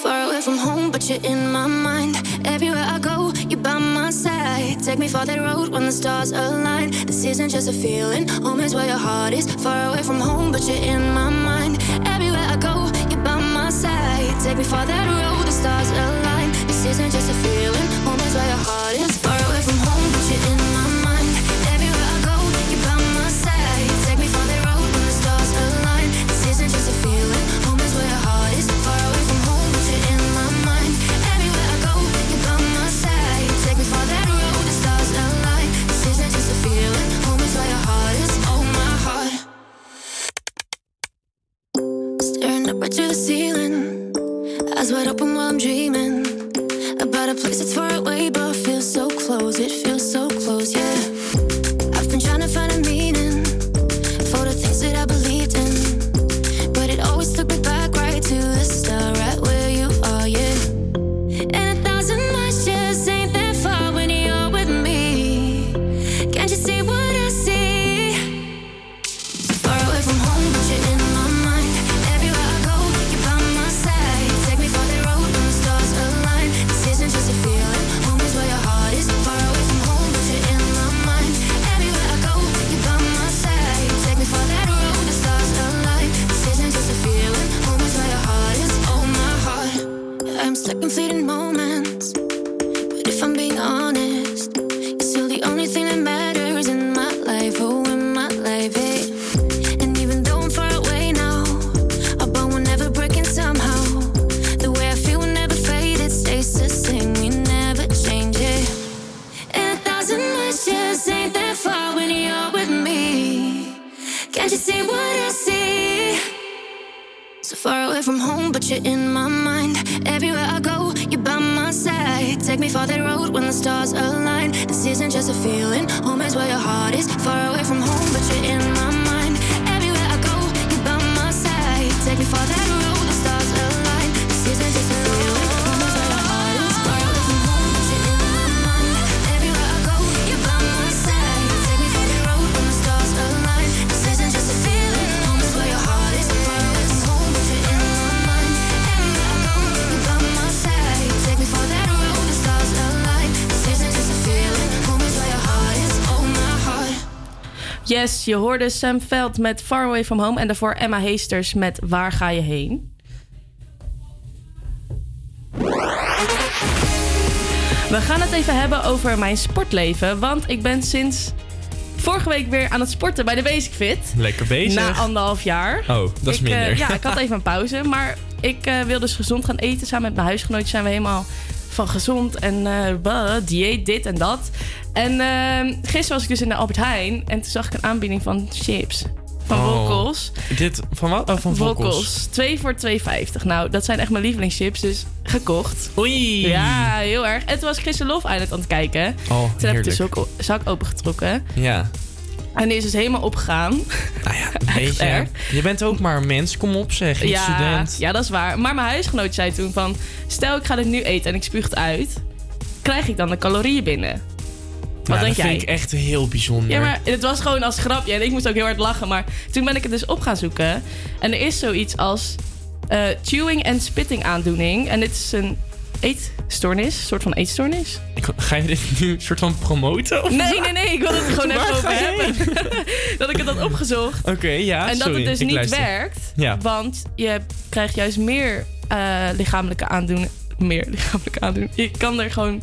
Far away from home, but you're in my mind. Everywhere I go, you're by my side. Take me for that road when the stars align. This isn't just a feeling, home is where your heart is. Far away from home, but you're in my mind. Everywhere I go, you're by my side. Take me for that road, the stars align. This isn't just a feeling, home is where your heart is. Yes, je hoorde Sam Veld met Far Away From Home... en daarvoor Emma Heesters met Waar ga je heen? We gaan het even hebben over mijn sportleven... want ik ben sinds vorige week weer aan het sporten bij de Basic Fit. Lekker bezig. Na anderhalf jaar. Oh, dat is Ik, eh, minder. ja, ik had even een pauze. Maar ik eh, wil dus gezond gaan eten. Samen met mijn huisgenootjes zijn we helemaal van gezond en bah, dieet, dit en dat. En eh, gisteren was ik dus in de Albert Heijn. En toen zag ik een aanbieding van chips. Van Oh. Wokkels. Dit, van wat? Oh, van Wokkels. Twee voor 2,50. Nou, dat zijn echt mijn lievelingschips. Dus gekocht. Oei. Ja, heel erg. En toen was ik gisteren Love Island aan het kijken. Oh, toen heb ik heerlijk. dus ook zak opengetrokken. Ja. En die is dus helemaal opgegaan. Weet je, erg. je bent ook maar een mens. Kom op zeg, ja, student. Ja, dat is waar. Maar mijn huisgenoot zei toen van... Stel, ik ga dit nu eten en ik spuug het uit. Krijg ik dan de calorieën binnen? Wat denk dat jij? vind ik echt heel bijzonder. Ja, maar het was gewoon als grapje. En ik moest ook heel hard lachen. Maar toen ben ik het dus op gaan zoeken. En er is zoiets als eh, chewing en spitting aandoening. En dit is een eetstoornis. Een soort van eetstoornis. Ik- Ga je dit nu een soort van promoten? of Nee, nee, nee. Ik wil het er gewoon even over hebben. dat ik het had opgezocht. Oké, ja, en dat sorry, het dus niet luister. werkt. Ja. Want je krijgt juist meer eh, lichamelijke aandoeningen. Meer lichamelijke aandoeningen. Je kan er gewoon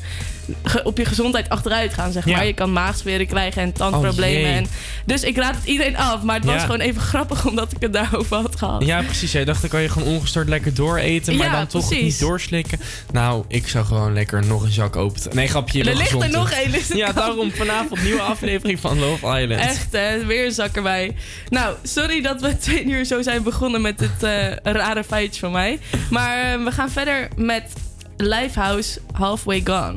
op je gezondheid achteruit gaan, zeg maar. Je kan maagzweren krijgen en tandproblemen. Oh, en, dus ik raad het iedereen af. Maar het was gewoon even grappig omdat ik het daarover had gehad. Ja, precies. Jij dacht, dan kan je gewoon ongestoord lekker dooreten, maar dan toch niet doorslikken. Nou, ik zou gewoon lekker nog een zak open... Nee, grapje. Er ligt er nog één. Dus ja, daarom vanavond nieuwe aflevering van Love Island. Echt, hè? Weer een zak erbij. Nou, sorry dat we twee uur zo zijn begonnen met dit eh, rare feitje van mij. Maar eh, we gaan verder met Lifehouse Halfway Gone.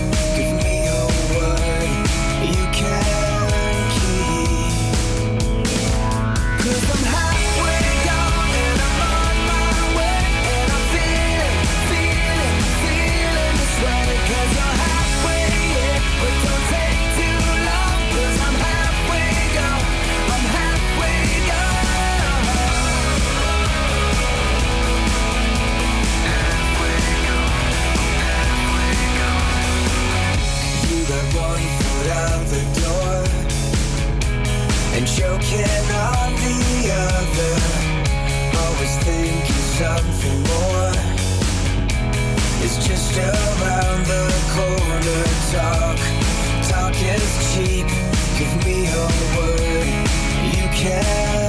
something more. It's just around the corner Talk, talk is cheap. Give me a word. You can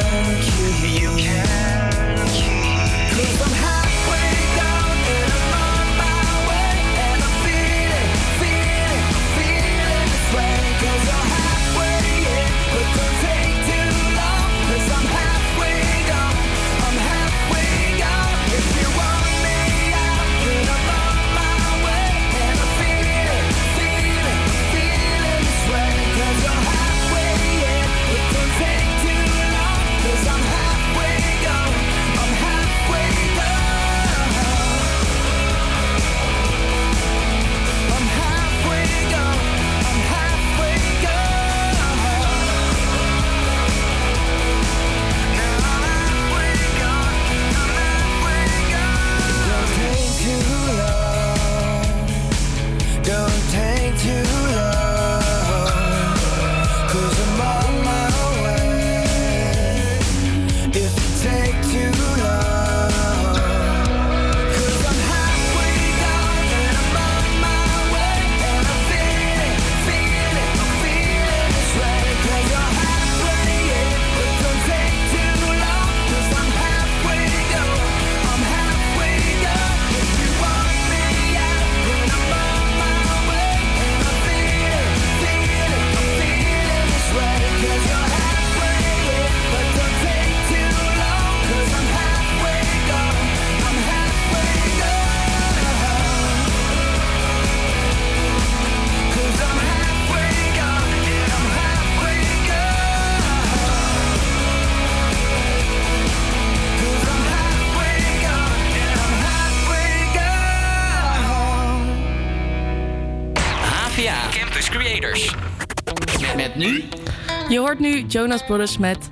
Jonas Brothers met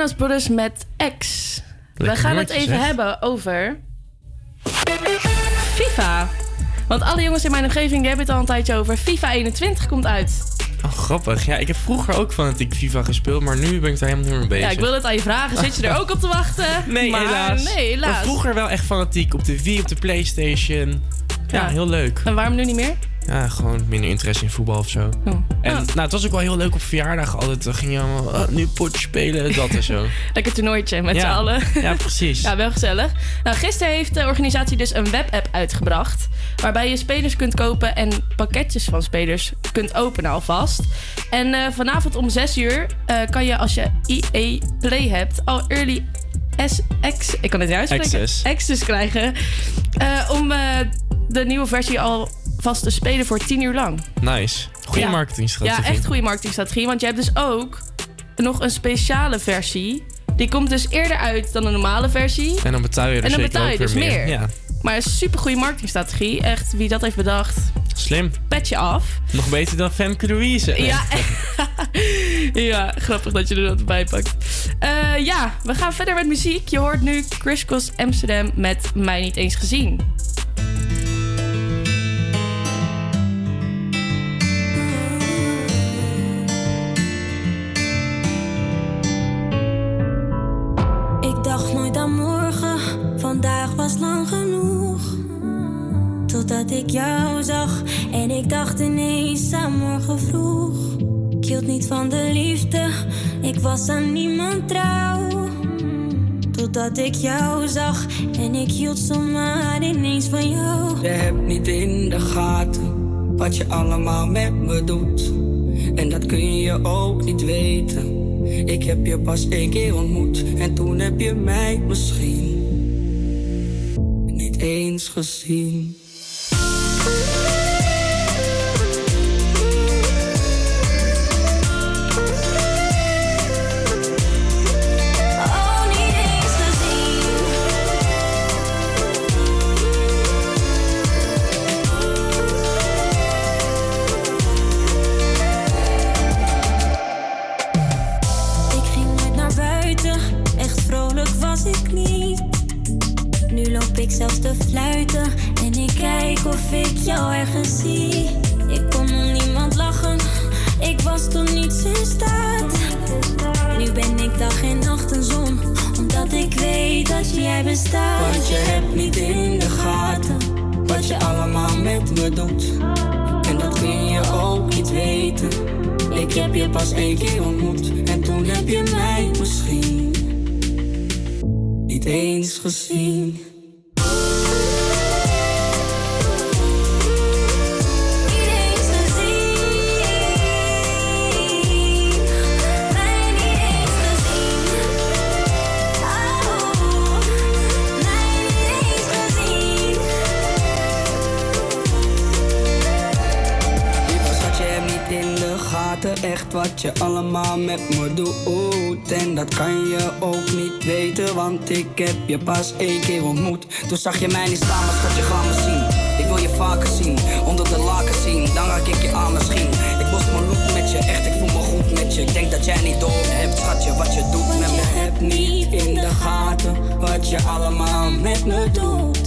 Jonas Brothers met X. We gaan het even zeg. hebben over FIFA. Want alle jongens in mijn omgeving die hebben het al een tijdje over. FIFA 21 komt uit. Oh, grappig. Ja, ik heb vroeger ook fanatiek FIFA gespeeld, maar nu ben ik daar helemaal niet meer mee bezig. Ja, ik wil het aan je vragen. Zit je er ook op te wachten? Nee, maar, helaas. Nee, Maar helaas. vroeger wel echt fanatiek. Op de Wii, op de Playstation. Ja, Ja. heel leuk. En waarom nu niet meer? Ja, gewoon minder interesse in voetbal of zo. En nou, het was ook wel heel leuk op verjaardag altijd. Dan ging je allemaal, ah, nu potje spelen, dat en zo. Lekker toernooitje met Ja. z'n allen. Ja, precies. Ja, wel gezellig. Nou, gisteren heeft de organisatie dus een webapp uitgebracht. Waarbij je spelers kunt kopen en pakketjes van spelers kunt openen alvast. En eh, vanavond om 6 uur eh, kan je als je EA Play hebt al early SX, ik kan het niet uitspreken, Access. access krijgen. eh, om de nieuwe versie alvast te spelen voor 10 uur lang. Nice. Goeie Ja. marketingstrategie. Ja, echt goede marketingstrategie. Want je hebt dus ook nog een speciale versie. Die komt dus eerder uit dan de normale versie. En dan betaal je er En dan betaal je dus meer. Ja, Maar een super goede marketingstrategie. Echt, wie dat heeft bedacht, slim. petje af. Nog beter dan Femke Louise. Ja, ja, grappig dat je er dat bij pakt. Eh, ja, we gaan verder met muziek. Je hoort nu Chris Cross Amsterdam met Mij Niet Eens Gezien. Was lang genoeg. Totdat ik jou zag en ik dacht ineens aan morgen vroeg. Ik hield niet van de liefde, ik was aan niemand trouw. Totdat ik jou zag en ik hield zomaar ineens van jou. Je hebt niet in de gaten wat je allemaal met me doet. En dat kun je ook niet weten. Ik heb je pas één keer ontmoet en toen heb je mij misschien eens gezien. Te fluiten en ik kijk of ik jou ergens zie. Ik kon om niemand lachen, ik was tot niets in staat. Nu ben ik dag en nacht een zon, omdat ik weet dat jij bestaat. Want je hebt niet in de gaten wat je allemaal met me doet. En dat kun je ook niet weten. Ik heb je pas één keer ontmoet en toen heb je mij misschien niet eens gezien. Wat je allemaal met me doet. En dat kan je ook niet weten, want ik heb je pas één keer ontmoet. Toen zag je mij niet staan, maar schat, je gaat me zien. Ik wil je vaker zien, onder de laken zien, dan raak ik je aan misschien. Ik bost mijn loop met je, echt, ik voel me goed met je. Ik denk dat jij niet door hebt, schatje, wat je doet met me. Je hebt niet in de gaten wat je allemaal met me doet.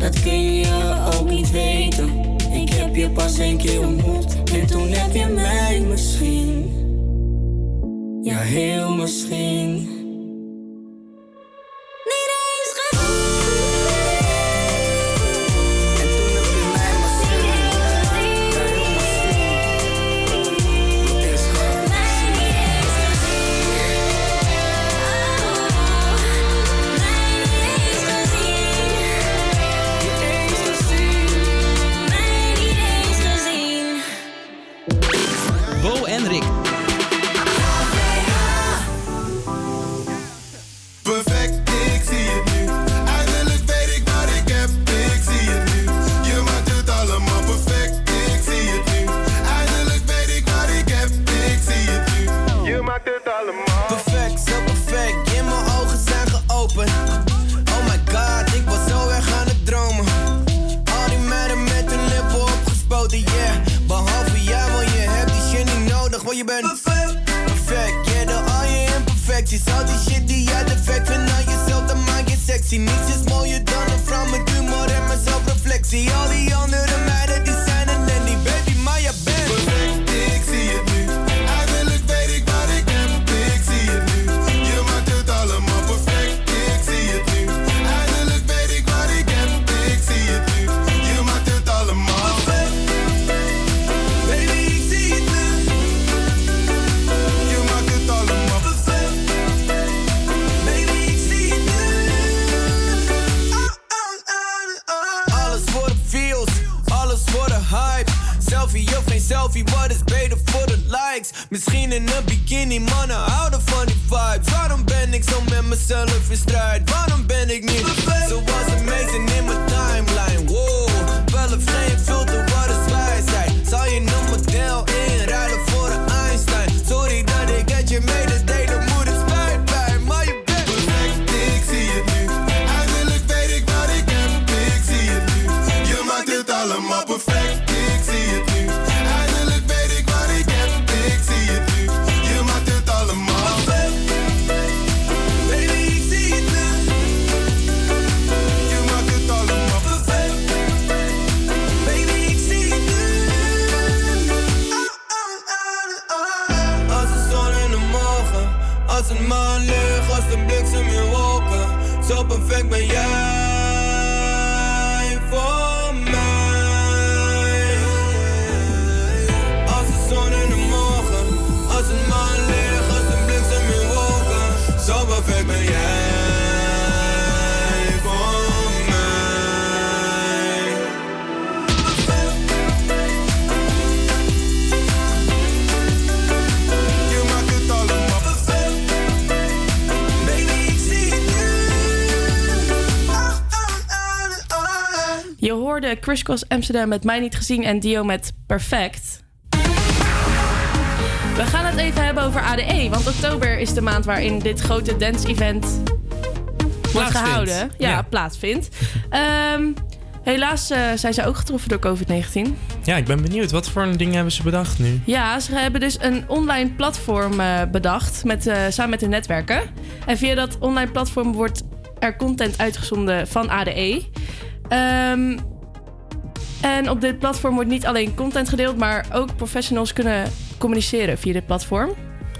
Dat kun je ook niet weten. Ik heb je pas één keer ontmoet en toen heb je mij misschien. Ja, heel misschien. Hoorde Chris Cross Amsterdam met Mij Niet Gezien en Dio met Perfect. We gaan het even hebben over ADE, want oktober is de maand waarin dit grote dance-event wordt Plaatsvindt. gehouden. Ja, Ja. plaatsvindt. Ehm, helaas eh, zijn zij ook getroffen door COVID-19. Ja, ik ben benieuwd. Wat voor dingen hebben ze bedacht nu? Ja, ze hebben dus een online platform eh, bedacht met, eh, samen met de netwerken. En via dat online platform wordt er content uitgezonden van ADE. Ehm, en op dit platform wordt niet alleen content gedeeld, maar ook professionals kunnen communiceren via dit platform.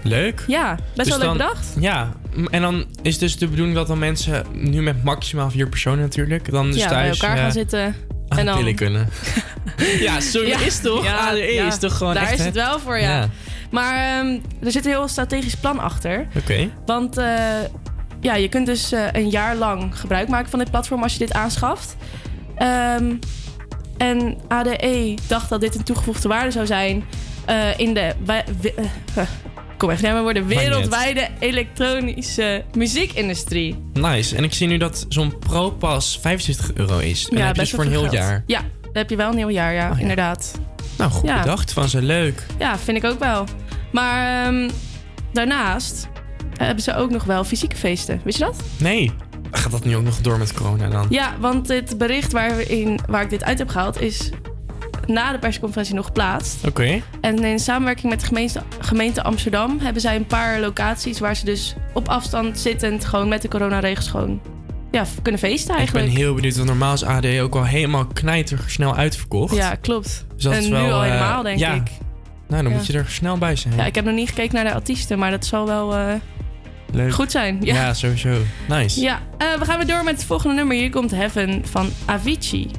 Leuk. Ja, best Dus wel leuk dan- bedacht. Ja, en dan is dus de bedoeling dat dan mensen, nu met maximaal vier personen natuurlijk, dan dus ja, bij thuis elkaar eh, gaan zitten. aan en dan... kunnen. ja, sorry, Ja, is toch? ja, ADE ja. is toch gewoon Daar echt, is het wel voor, ja. Maar ehm, er zit een heel strategisch plan achter. Oké. Want eh, ja, je kunt dus eh, een jaar lang gebruik maken van dit platform als je dit aanschaft. Ehm, en ADE dacht dat dit een toegevoegde waarde zou zijn eh, in de eh, kom even naar mijn woorden, Maakt niet uit. wereldwijde elektronische muziekindustrie. Nice. En ik zie nu dat zo'n pro-pas 75 euro is. En dan heb je dus voor een heel geld. jaar. Ja, dan heb je wel een heel jaar, ja, inderdaad. Nou, goed Ja. bedacht van ze. Leuk. Ja, vind ik ook wel. Maar ehm, daarnaast hebben ze ook nog wel fysieke feesten. Wist je dat? Nee. Gaat dat nu ook nog door met corona dan? Ja, want het bericht waarin, waar ik dit uit heb gehaald is na de persconferentie nog geplaatst. Oké. En in samenwerking met de gemeente, gemeente Amsterdam hebben zij een paar locaties waar ze dus op afstand zittend gewoon met de coronaregels gewoon ja, kunnen feesten Ik eigenlijk. ben heel benieuwd, want normaal is AD ook al helemaal knijter snel uitverkocht. Ja, klopt. Dus dat en is nu al eh, helemaal, denk ja. ik. Nou, dan Ja. moet je er snel bij zijn. Ja, ik heb nog niet gekeken naar de artiesten, maar dat zal wel eh, Leuk. goed zijn. Ja, Ja, sowieso. Nice. Ja, eh, we gaan weer door met het volgende nummer. Hier komt Heaven van Avicii.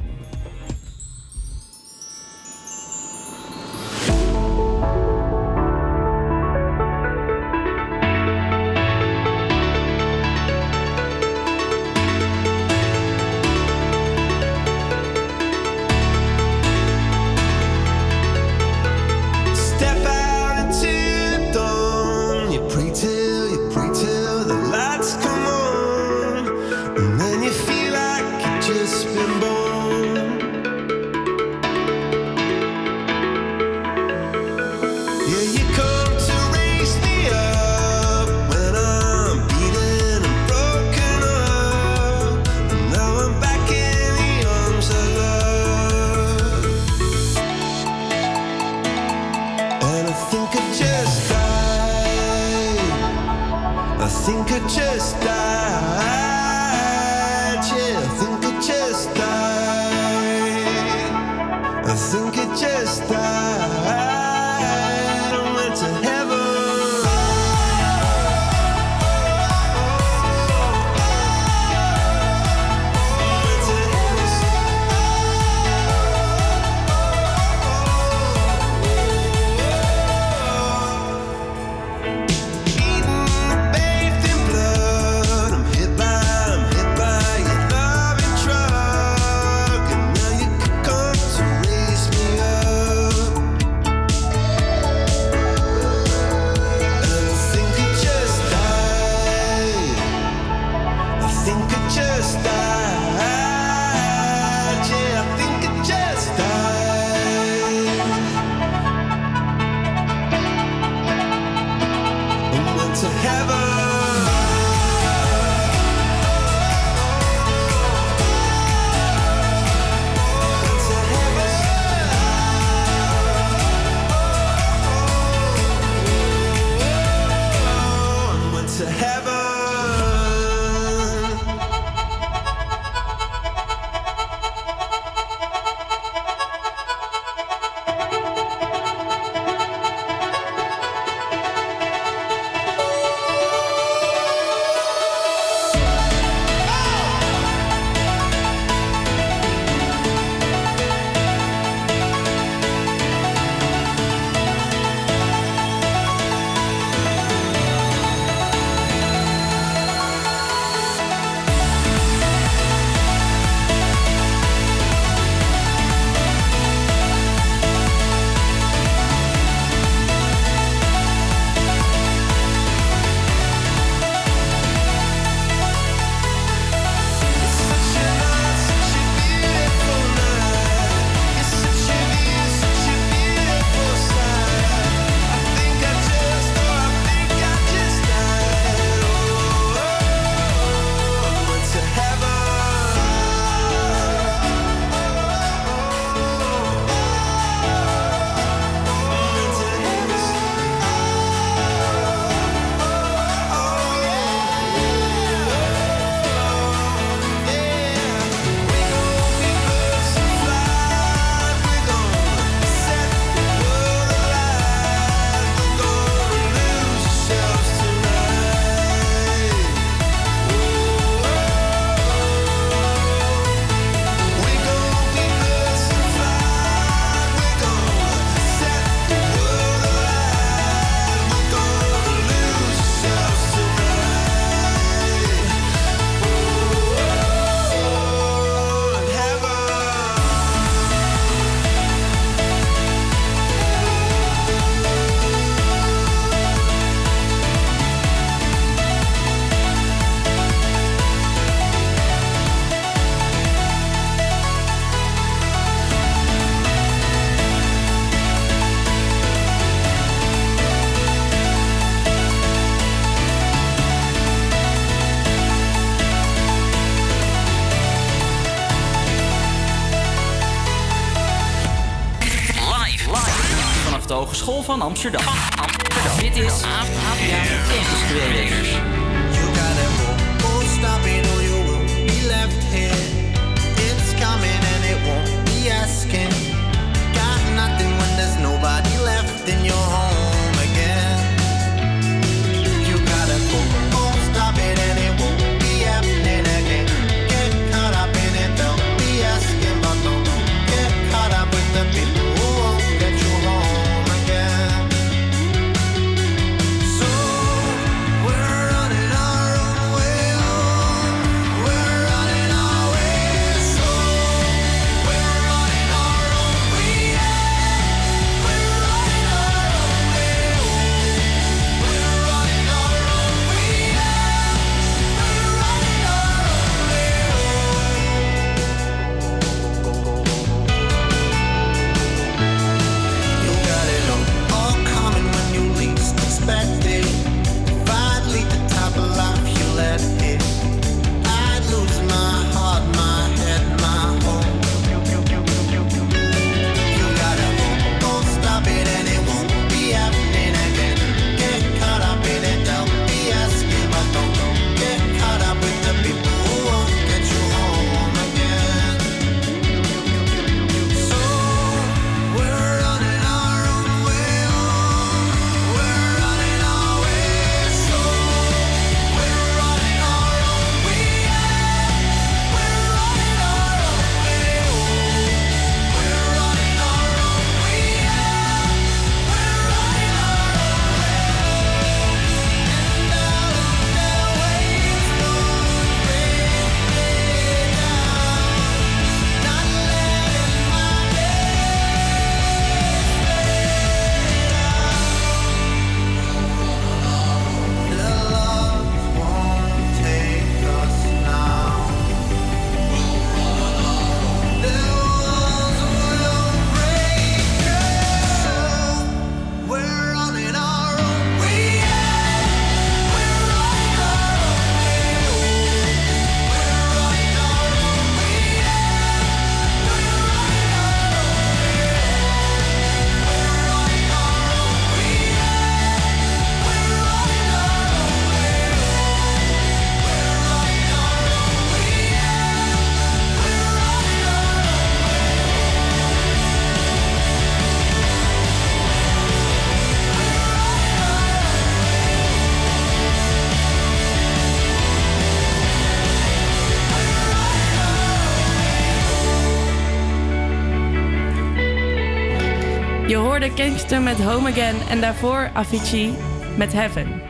Van Amsterdam. Hoorde Kingston met Home Again en daarvoor Avicii met Heaven.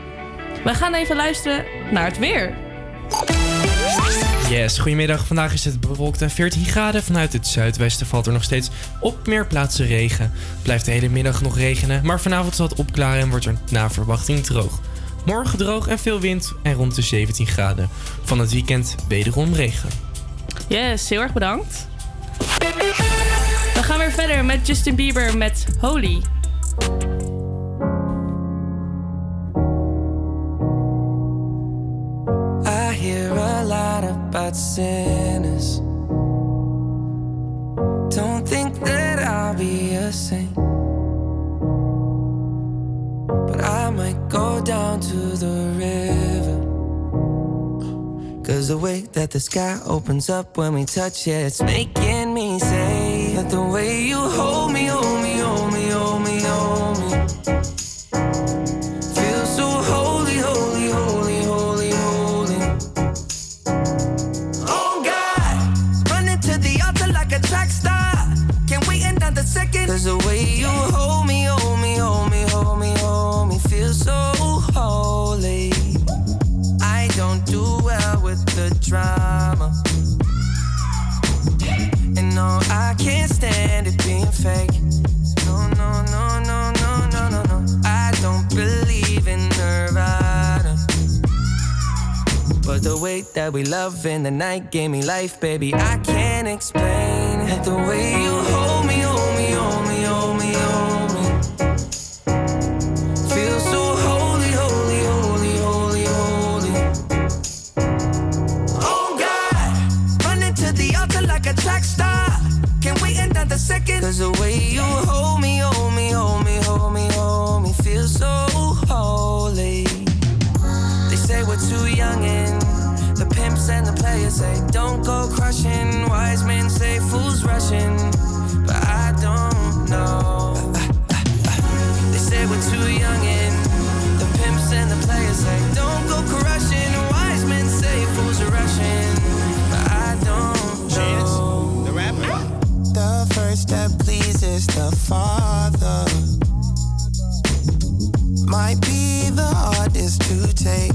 We gaan even luisteren naar het weer. Yes, goedemiddag. Vandaag is het bewolkt en 14 graden. Vanuit het zuidwesten valt er nog steeds op meer plaatsen regen. Blijft de hele middag nog regenen, maar vanavond zal het opklaren en wordt er na verwachting droog. Morgen droog en veel wind en rond de 17 graden. Van het weekend wederom regen. Yes, heel erg bedankt. We gaan weer verder met Justin Bieber met Holy. I hear a lot about sinners. Don't think that I'll be a saint. But I might go down to the river. Cause the way that the sky opens up when we touch it, it's making fake. No, no, no, no, no, no, no, no. I don't believe in Nirvana. But the way that we love in the night gave me life, baby. I can't explain. The way you hold say don't go crushing. Wise men say fools rushing, but I don't know. They say we're too young and the pimps and the players say don't go crushing. Wise men say fools are rushing, but I don't know. The rapper. The first step pleases the Father. Might be the hardest to take.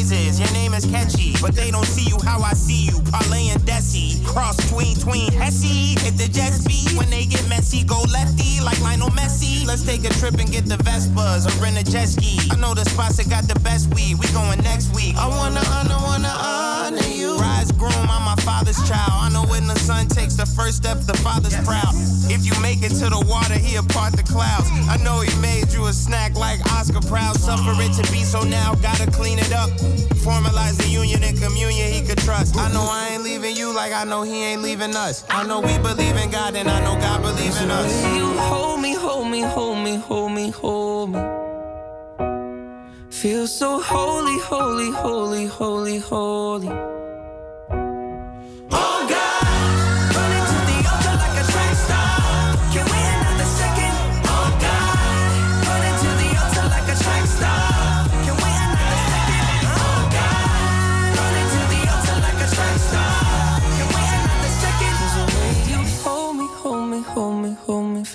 sing your name is catchy. But they don't see you how I see you, Parlay and Desi. Cross tween, tween, Hesse. Hit the jet speed, when they get messy, go lefty, like Lionel Messi. Let's take a trip and get the Vespas or rent a jet ski. I know the spots that got the best weed, we going next week. I wanna honor, wanna honor you. Rise groom, I'm my father's child. I know when the son takes the first step, the father's proud. If you make it to the water, he'll part the clouds. I know he made you a snack like Oscar Proud. Suffer it to be so now, gotta clean it up. Formalize the union and communion he could trust. I know I ain't leaving you like I know he ain't leaving us. I know we believe in God and I know God believes in us. You hold me, hold me, hold me, hold me, hold me. Feel so holy, holy, holy, holy, holy.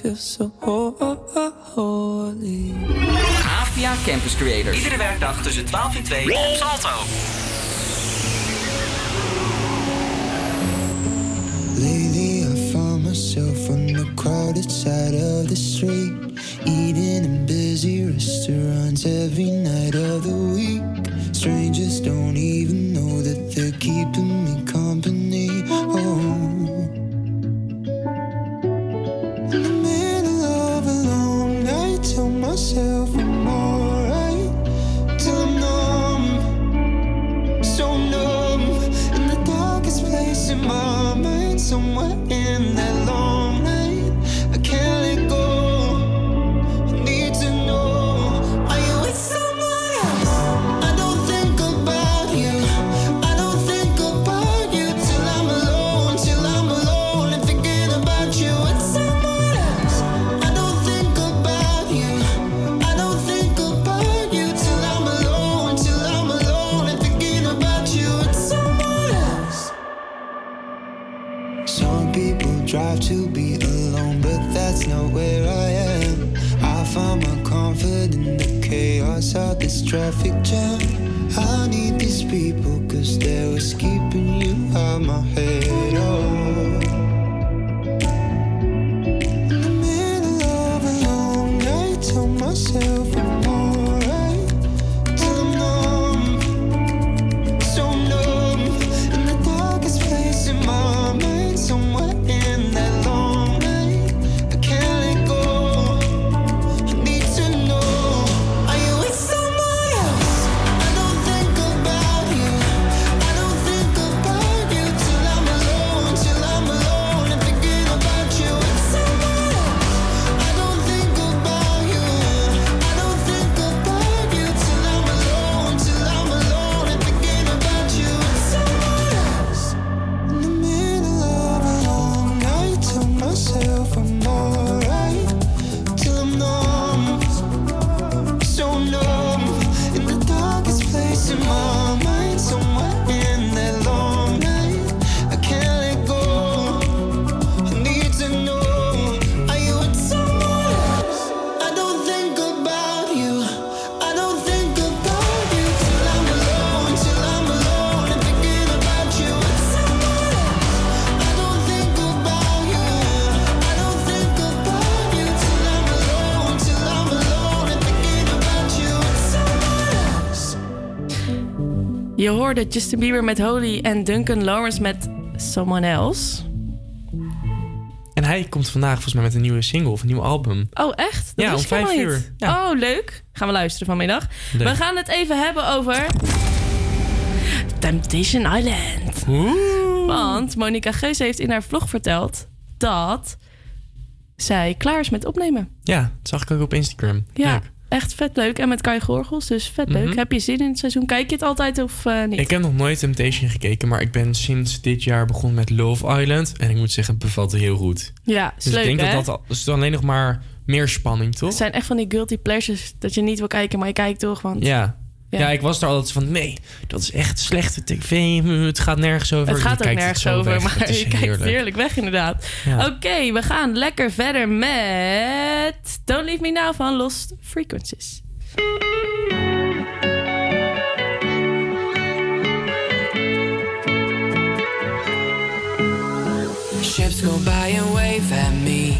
Feel so holy. AVA Campus Creators. Iedere werkdag tussen 12 en 2 op Salto. Lately, I found myself on the crowded side of the street, eating in busy restaurants every night of the week. Strangers don't even know that they're keeping me company. Oh. Myself I'm alright. Eh? Till I'm numb, so numb. In the darkest place in my mind, somewhere where I am. I find my comfort in the chaos of this traffic jam. I need these people cause they're what's keeping you out my head. Oh. Hoorde Justin Bieber met Holy en Duncan Lawrence met Someone Else. En hij komt vandaag volgens mij met een nieuwe single of een nieuw album. Oh, echt? Dat Ja, om vijf uur. Ja. Oh, leuk. Gaan we luisteren vanmiddag. Leuk. We gaan het even hebben over... Temptation Island. Want Monica Geus heeft in haar vlog verteld dat zij klaar is met opnemen. Ja, dat zag ik ook op Instagram. Ja, Leuk. Echt vet leuk. En met Kai Gorgels, dus vet leuk. Mhm. Heb je zin in het seizoen? Kijk je het altijd of eh, niet? Ik heb nog nooit Temptation gekeken, maar ik ben sinds dit jaar begonnen met Love Island. En ik moet zeggen, het bevalt heel goed. Ja, Dus leuk, ik denk hè? dat dat al, alleen nog maar meer spanning, toch? Het zijn echt van die guilty pleasures dat je niet wil kijken, maar je kijkt toch. Want Ja. Ja. ja. ik was er altijd van, nee, dat is echt slechte tv. Het gaat nergens over. Het gaat Je ook nergens over, weg. maar Het is je kijkt heerlijk. heerlijk weg inderdaad. Ja. Oké, we gaan lekker verder met Don't Leave Me Now van Lost Frequencies. Ships go by and wave at me.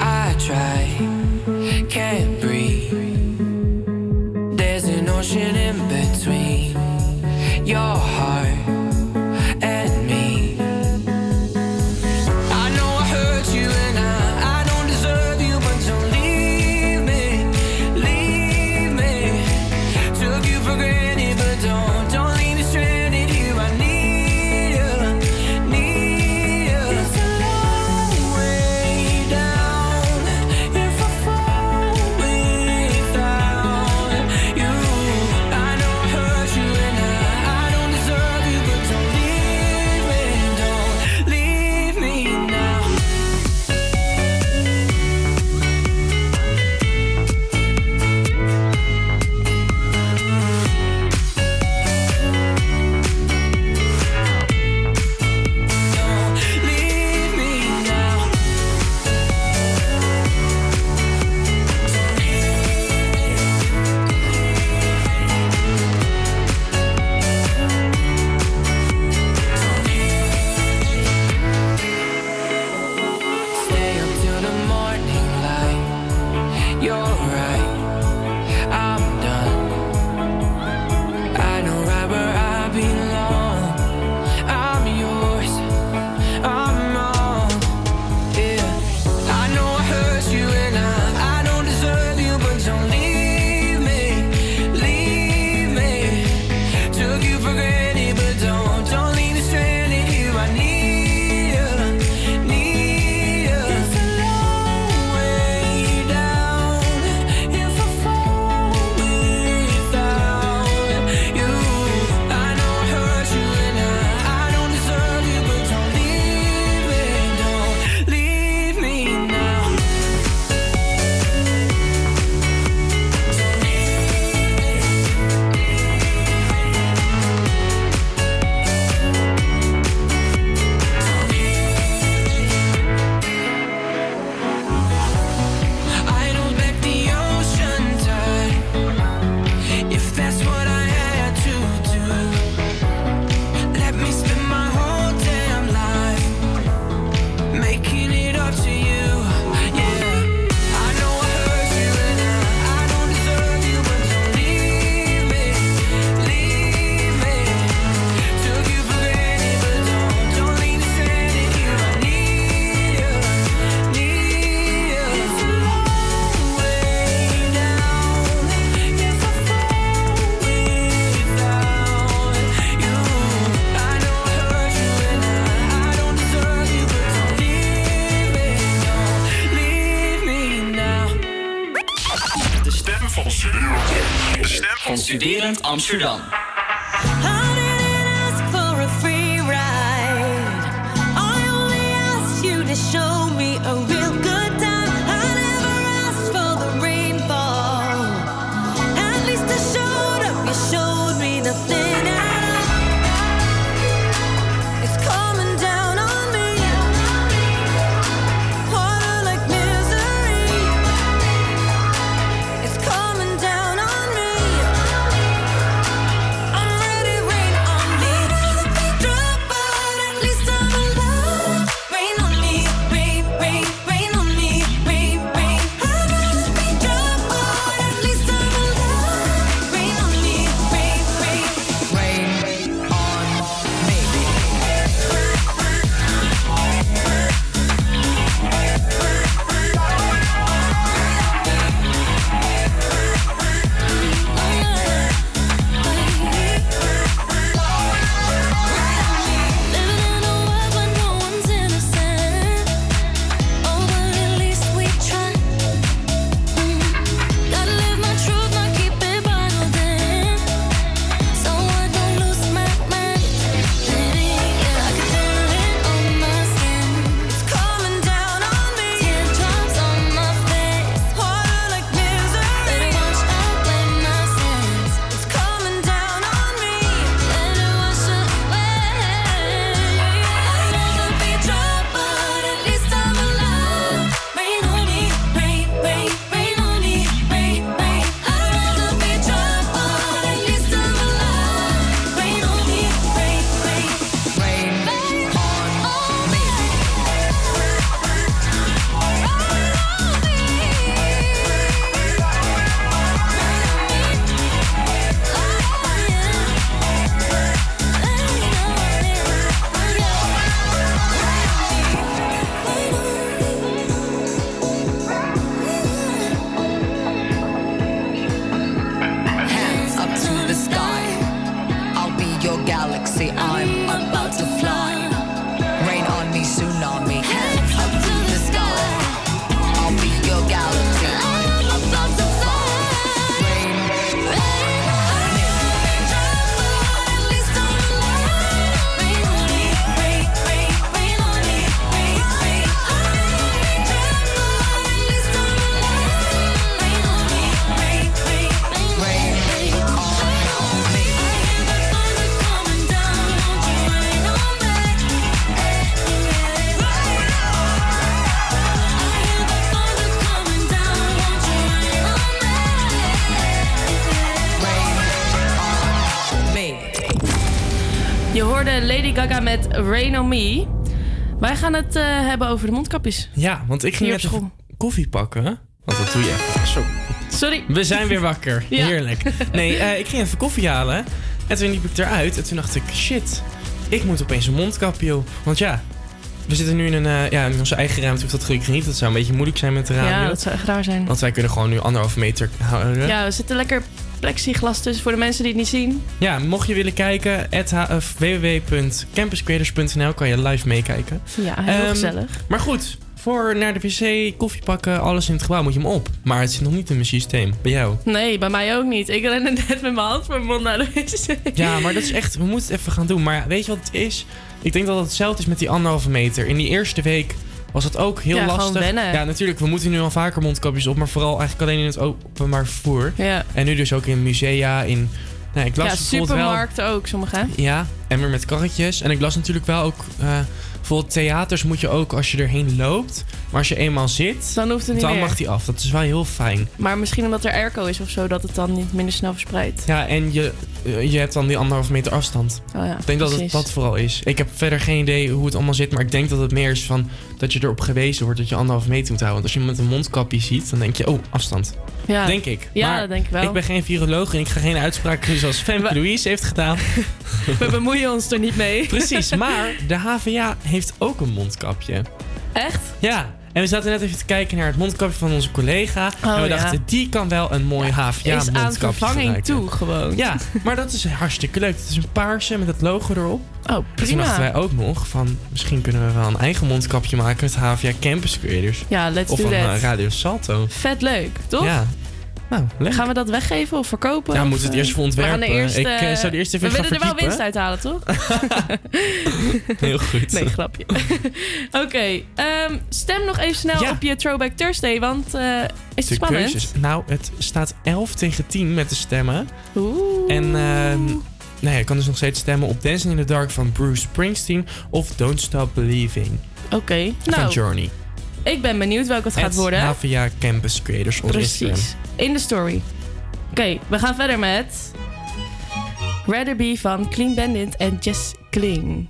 I try, motion in between. Your Studerend Amsterdam. I Rain on Me. Wij gaan het eh, hebben over de mondkapjes. Ja, want ik ging net koffie pakken. Want dat doe je even. Zo. Sorry. We zijn weer wakker. Ja. Heerlijk. Nee, eh, ik ging even koffie halen. En toen liep ik eruit. En toen dacht ik, shit. Ik moet opeens een mondkapje op. Want ja, we zitten nu in, een, eh, ja, in onze eigen ruimte. Hoeft dat gelukkig niet. Dat zou een beetje moeilijk zijn met de radio. Ja, dat zou echt raar zijn. Want wij kunnen gewoon nu anderhalve meter houden. Ja, er zitten lekker plexiglas tussen voor de mensen die het niet zien. Ja, mocht je willen kijken, www.campuscreators.nl kan je live meekijken. Ja, heel Ehm, gezellig. Maar goed, voor naar de wc, koffie pakken, alles in het gebouw moet je hem op. Maar het zit nog niet in mijn systeem. Bij jou? Nee, bij mij ook niet. Ik rende net met mijn hand voor mijn mond naar de wc. Ja, maar dat is echt, we moeten het even gaan doen. Maar weet je wat het is? Ik denk dat het hetzelfde is met die anderhalve meter. In die eerste week was het ook heel Ja, lastig. Ja, natuurlijk, we moeten nu al vaker mondkapjes op, maar vooral eigenlijk alleen in het openbaar vervoer. Ja. En nu dus ook in musea, in. Nou, ik las Ja, wel. supermarkten ook, sommige. hè? Ja, en weer met karretjes. En ik las natuurlijk wel ook. eh bijvoorbeeld theaters moet je ook als je erheen loopt. Maar als je eenmaal zit, Dan hoeft het niet dan meer. mag die af. Dat is wel heel fijn. Maar misschien omdat er airco is of zo, dat het dan niet minder snel verspreidt. Ja, en je, je hebt dan die anderhalve meter afstand. Oh ja, ik denk dat het dat vooral is. Ik heb verder geen idee hoe het allemaal zit. Maar ik denk dat het meer is van dat je erop gewezen wordt dat je anderhalve meter moet houden. Want als je met een mondkapje ziet, dan denk je, oh, afstand. Ja. Denk ik. Ja, maar dat denk ik wel. Ik ben geen viroloog en ik ga geen uitspraken doen zoals Femke Louise heeft gedaan. We bemoeien ons er niet mee. Precies, maar de HVA heeft ook een mondkapje. Echt? Ja. En we zaten net even te kijken naar het mondkapje van onze collega. Oh, en we ja. dachten, die kan wel een mooi HVA is aan mondkapje vervanging gebruiken. toe gewoon. Ja, maar dat is hartstikke leuk. Het is een paarse met het logo erop. Oh, En toen prima. dachten wij ook nog van, misschien kunnen we wel een eigen mondkapje maken met HVA Campus Creators. Ja, let's of do that. eh, Radio Salto. Vet leuk, toch? Ja. Nou, leuk. Gaan we dat weggeven of verkopen? Ja, we het eerst voor ontwerpen. Ik eh, zou de eerste even We willen er wel winst uit halen, toch? Heel goed. Nee, grapje. Oké, ehm, stem nog even snel op je Throwback Thursday, want eh, is het spannend? Keuzes. Nou, het staat 11 tegen 10 met de stemmen. Oeh. En... Ehm, nou ja, je kan dus nog steeds stemmen op Dancing in the Dark van Bruce Springsteen of Don't Stop Believing Oké, nou. van Journey. Ik ben benieuwd welke het gaat worden. Havia Campus Creators op Precies. In de story. Oké, we gaan verder met... Rather Be van Clean Bandit en Jess Kling.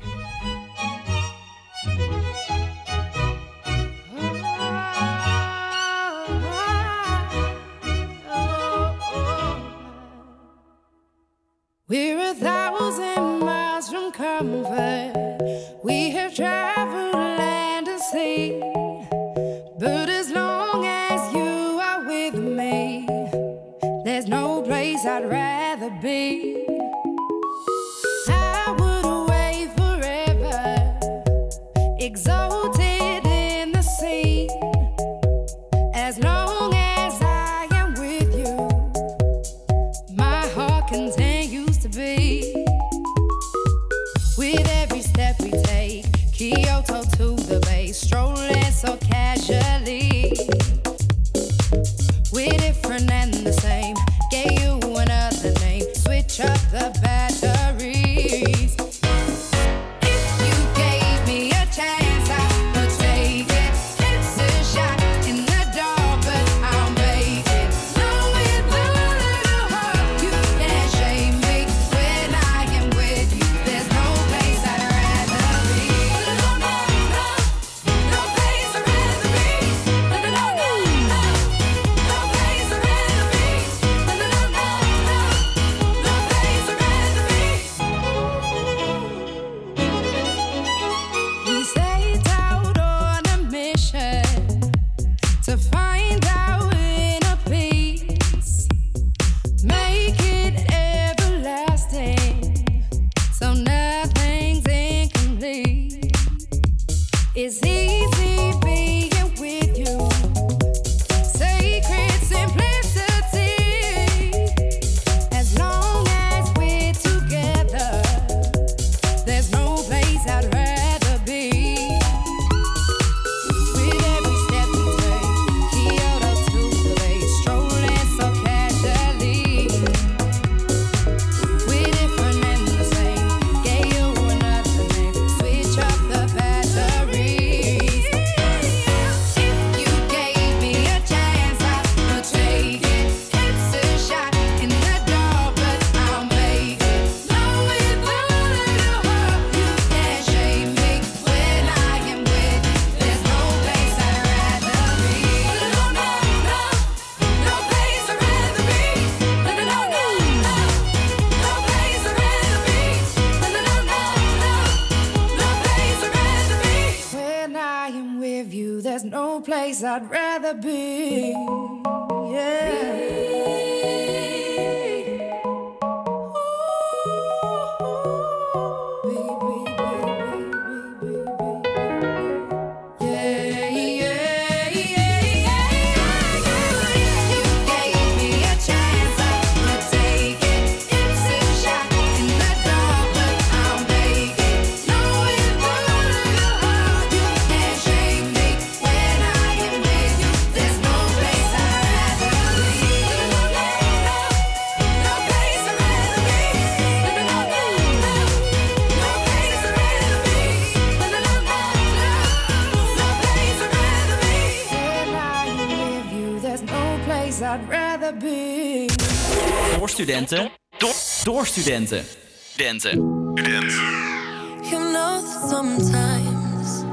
be place I'd rather be. Door studenten. Door, door studenten. Studenten. You know that sometimes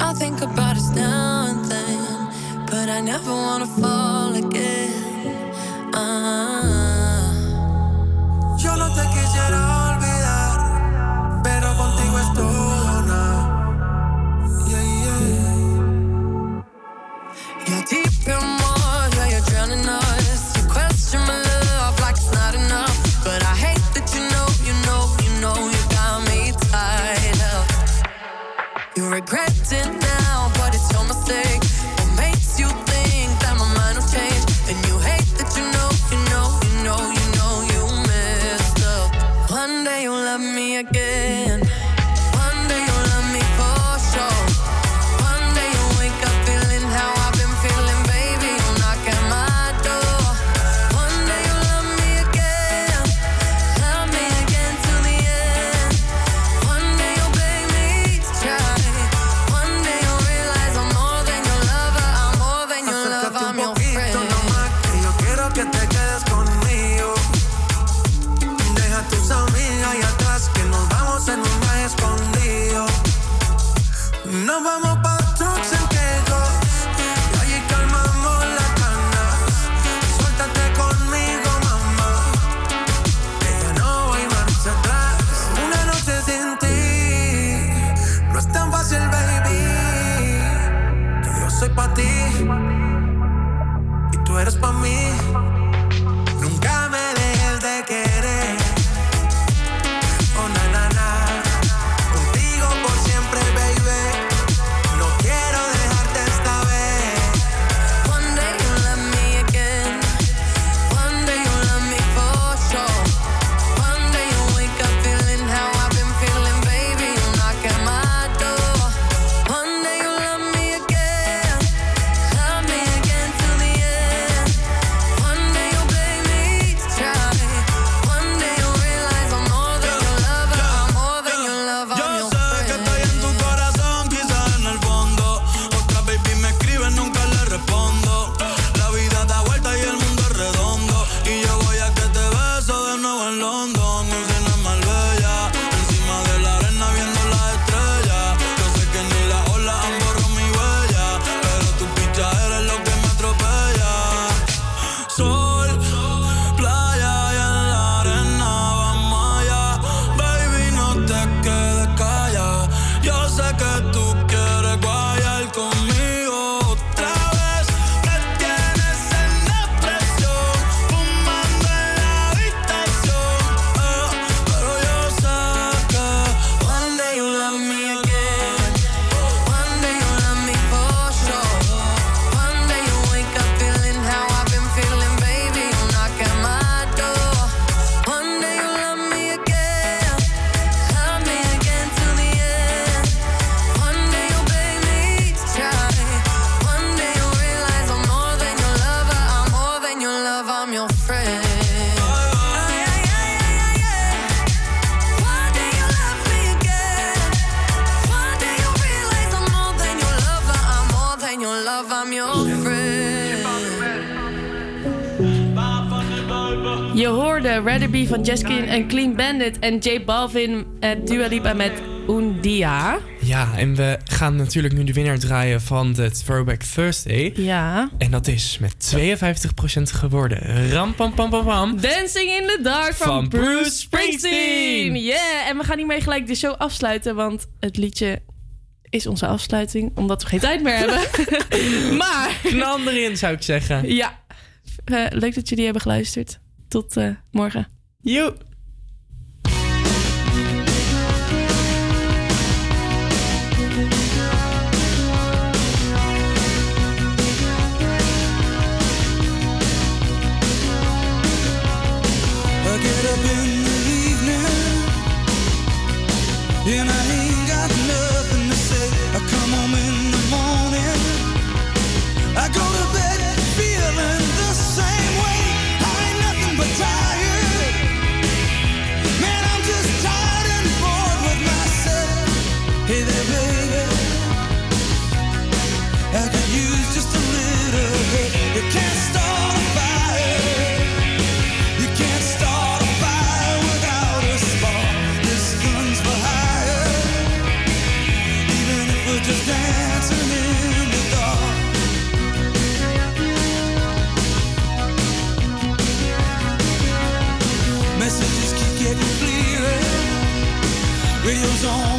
I think about us now and then, but I never wanna fall again. Uh -huh. Yo no te quisiera. Je hoorde Rather van Jeskin en Clean Bandit en J Balvin en Dua Lipa met Undia. Ja, en we gaan natuurlijk nu de winnaar draaien van de Throwback Thursday. Ja. En dat is met 52% geworden. Ram, pam, pam, pam, pam. Dancing in the Dark van, Bruce Springsteen. Yeah, en we gaan hiermee gelijk de show afsluiten, want het liedje is onze afsluiting, omdat we geen tijd meer hebben. maar... Knal erin, zou ik zeggen. Ja. Eh, leuk dat jullie hebben geluisterd tot uh, morgen. Joe! get up in song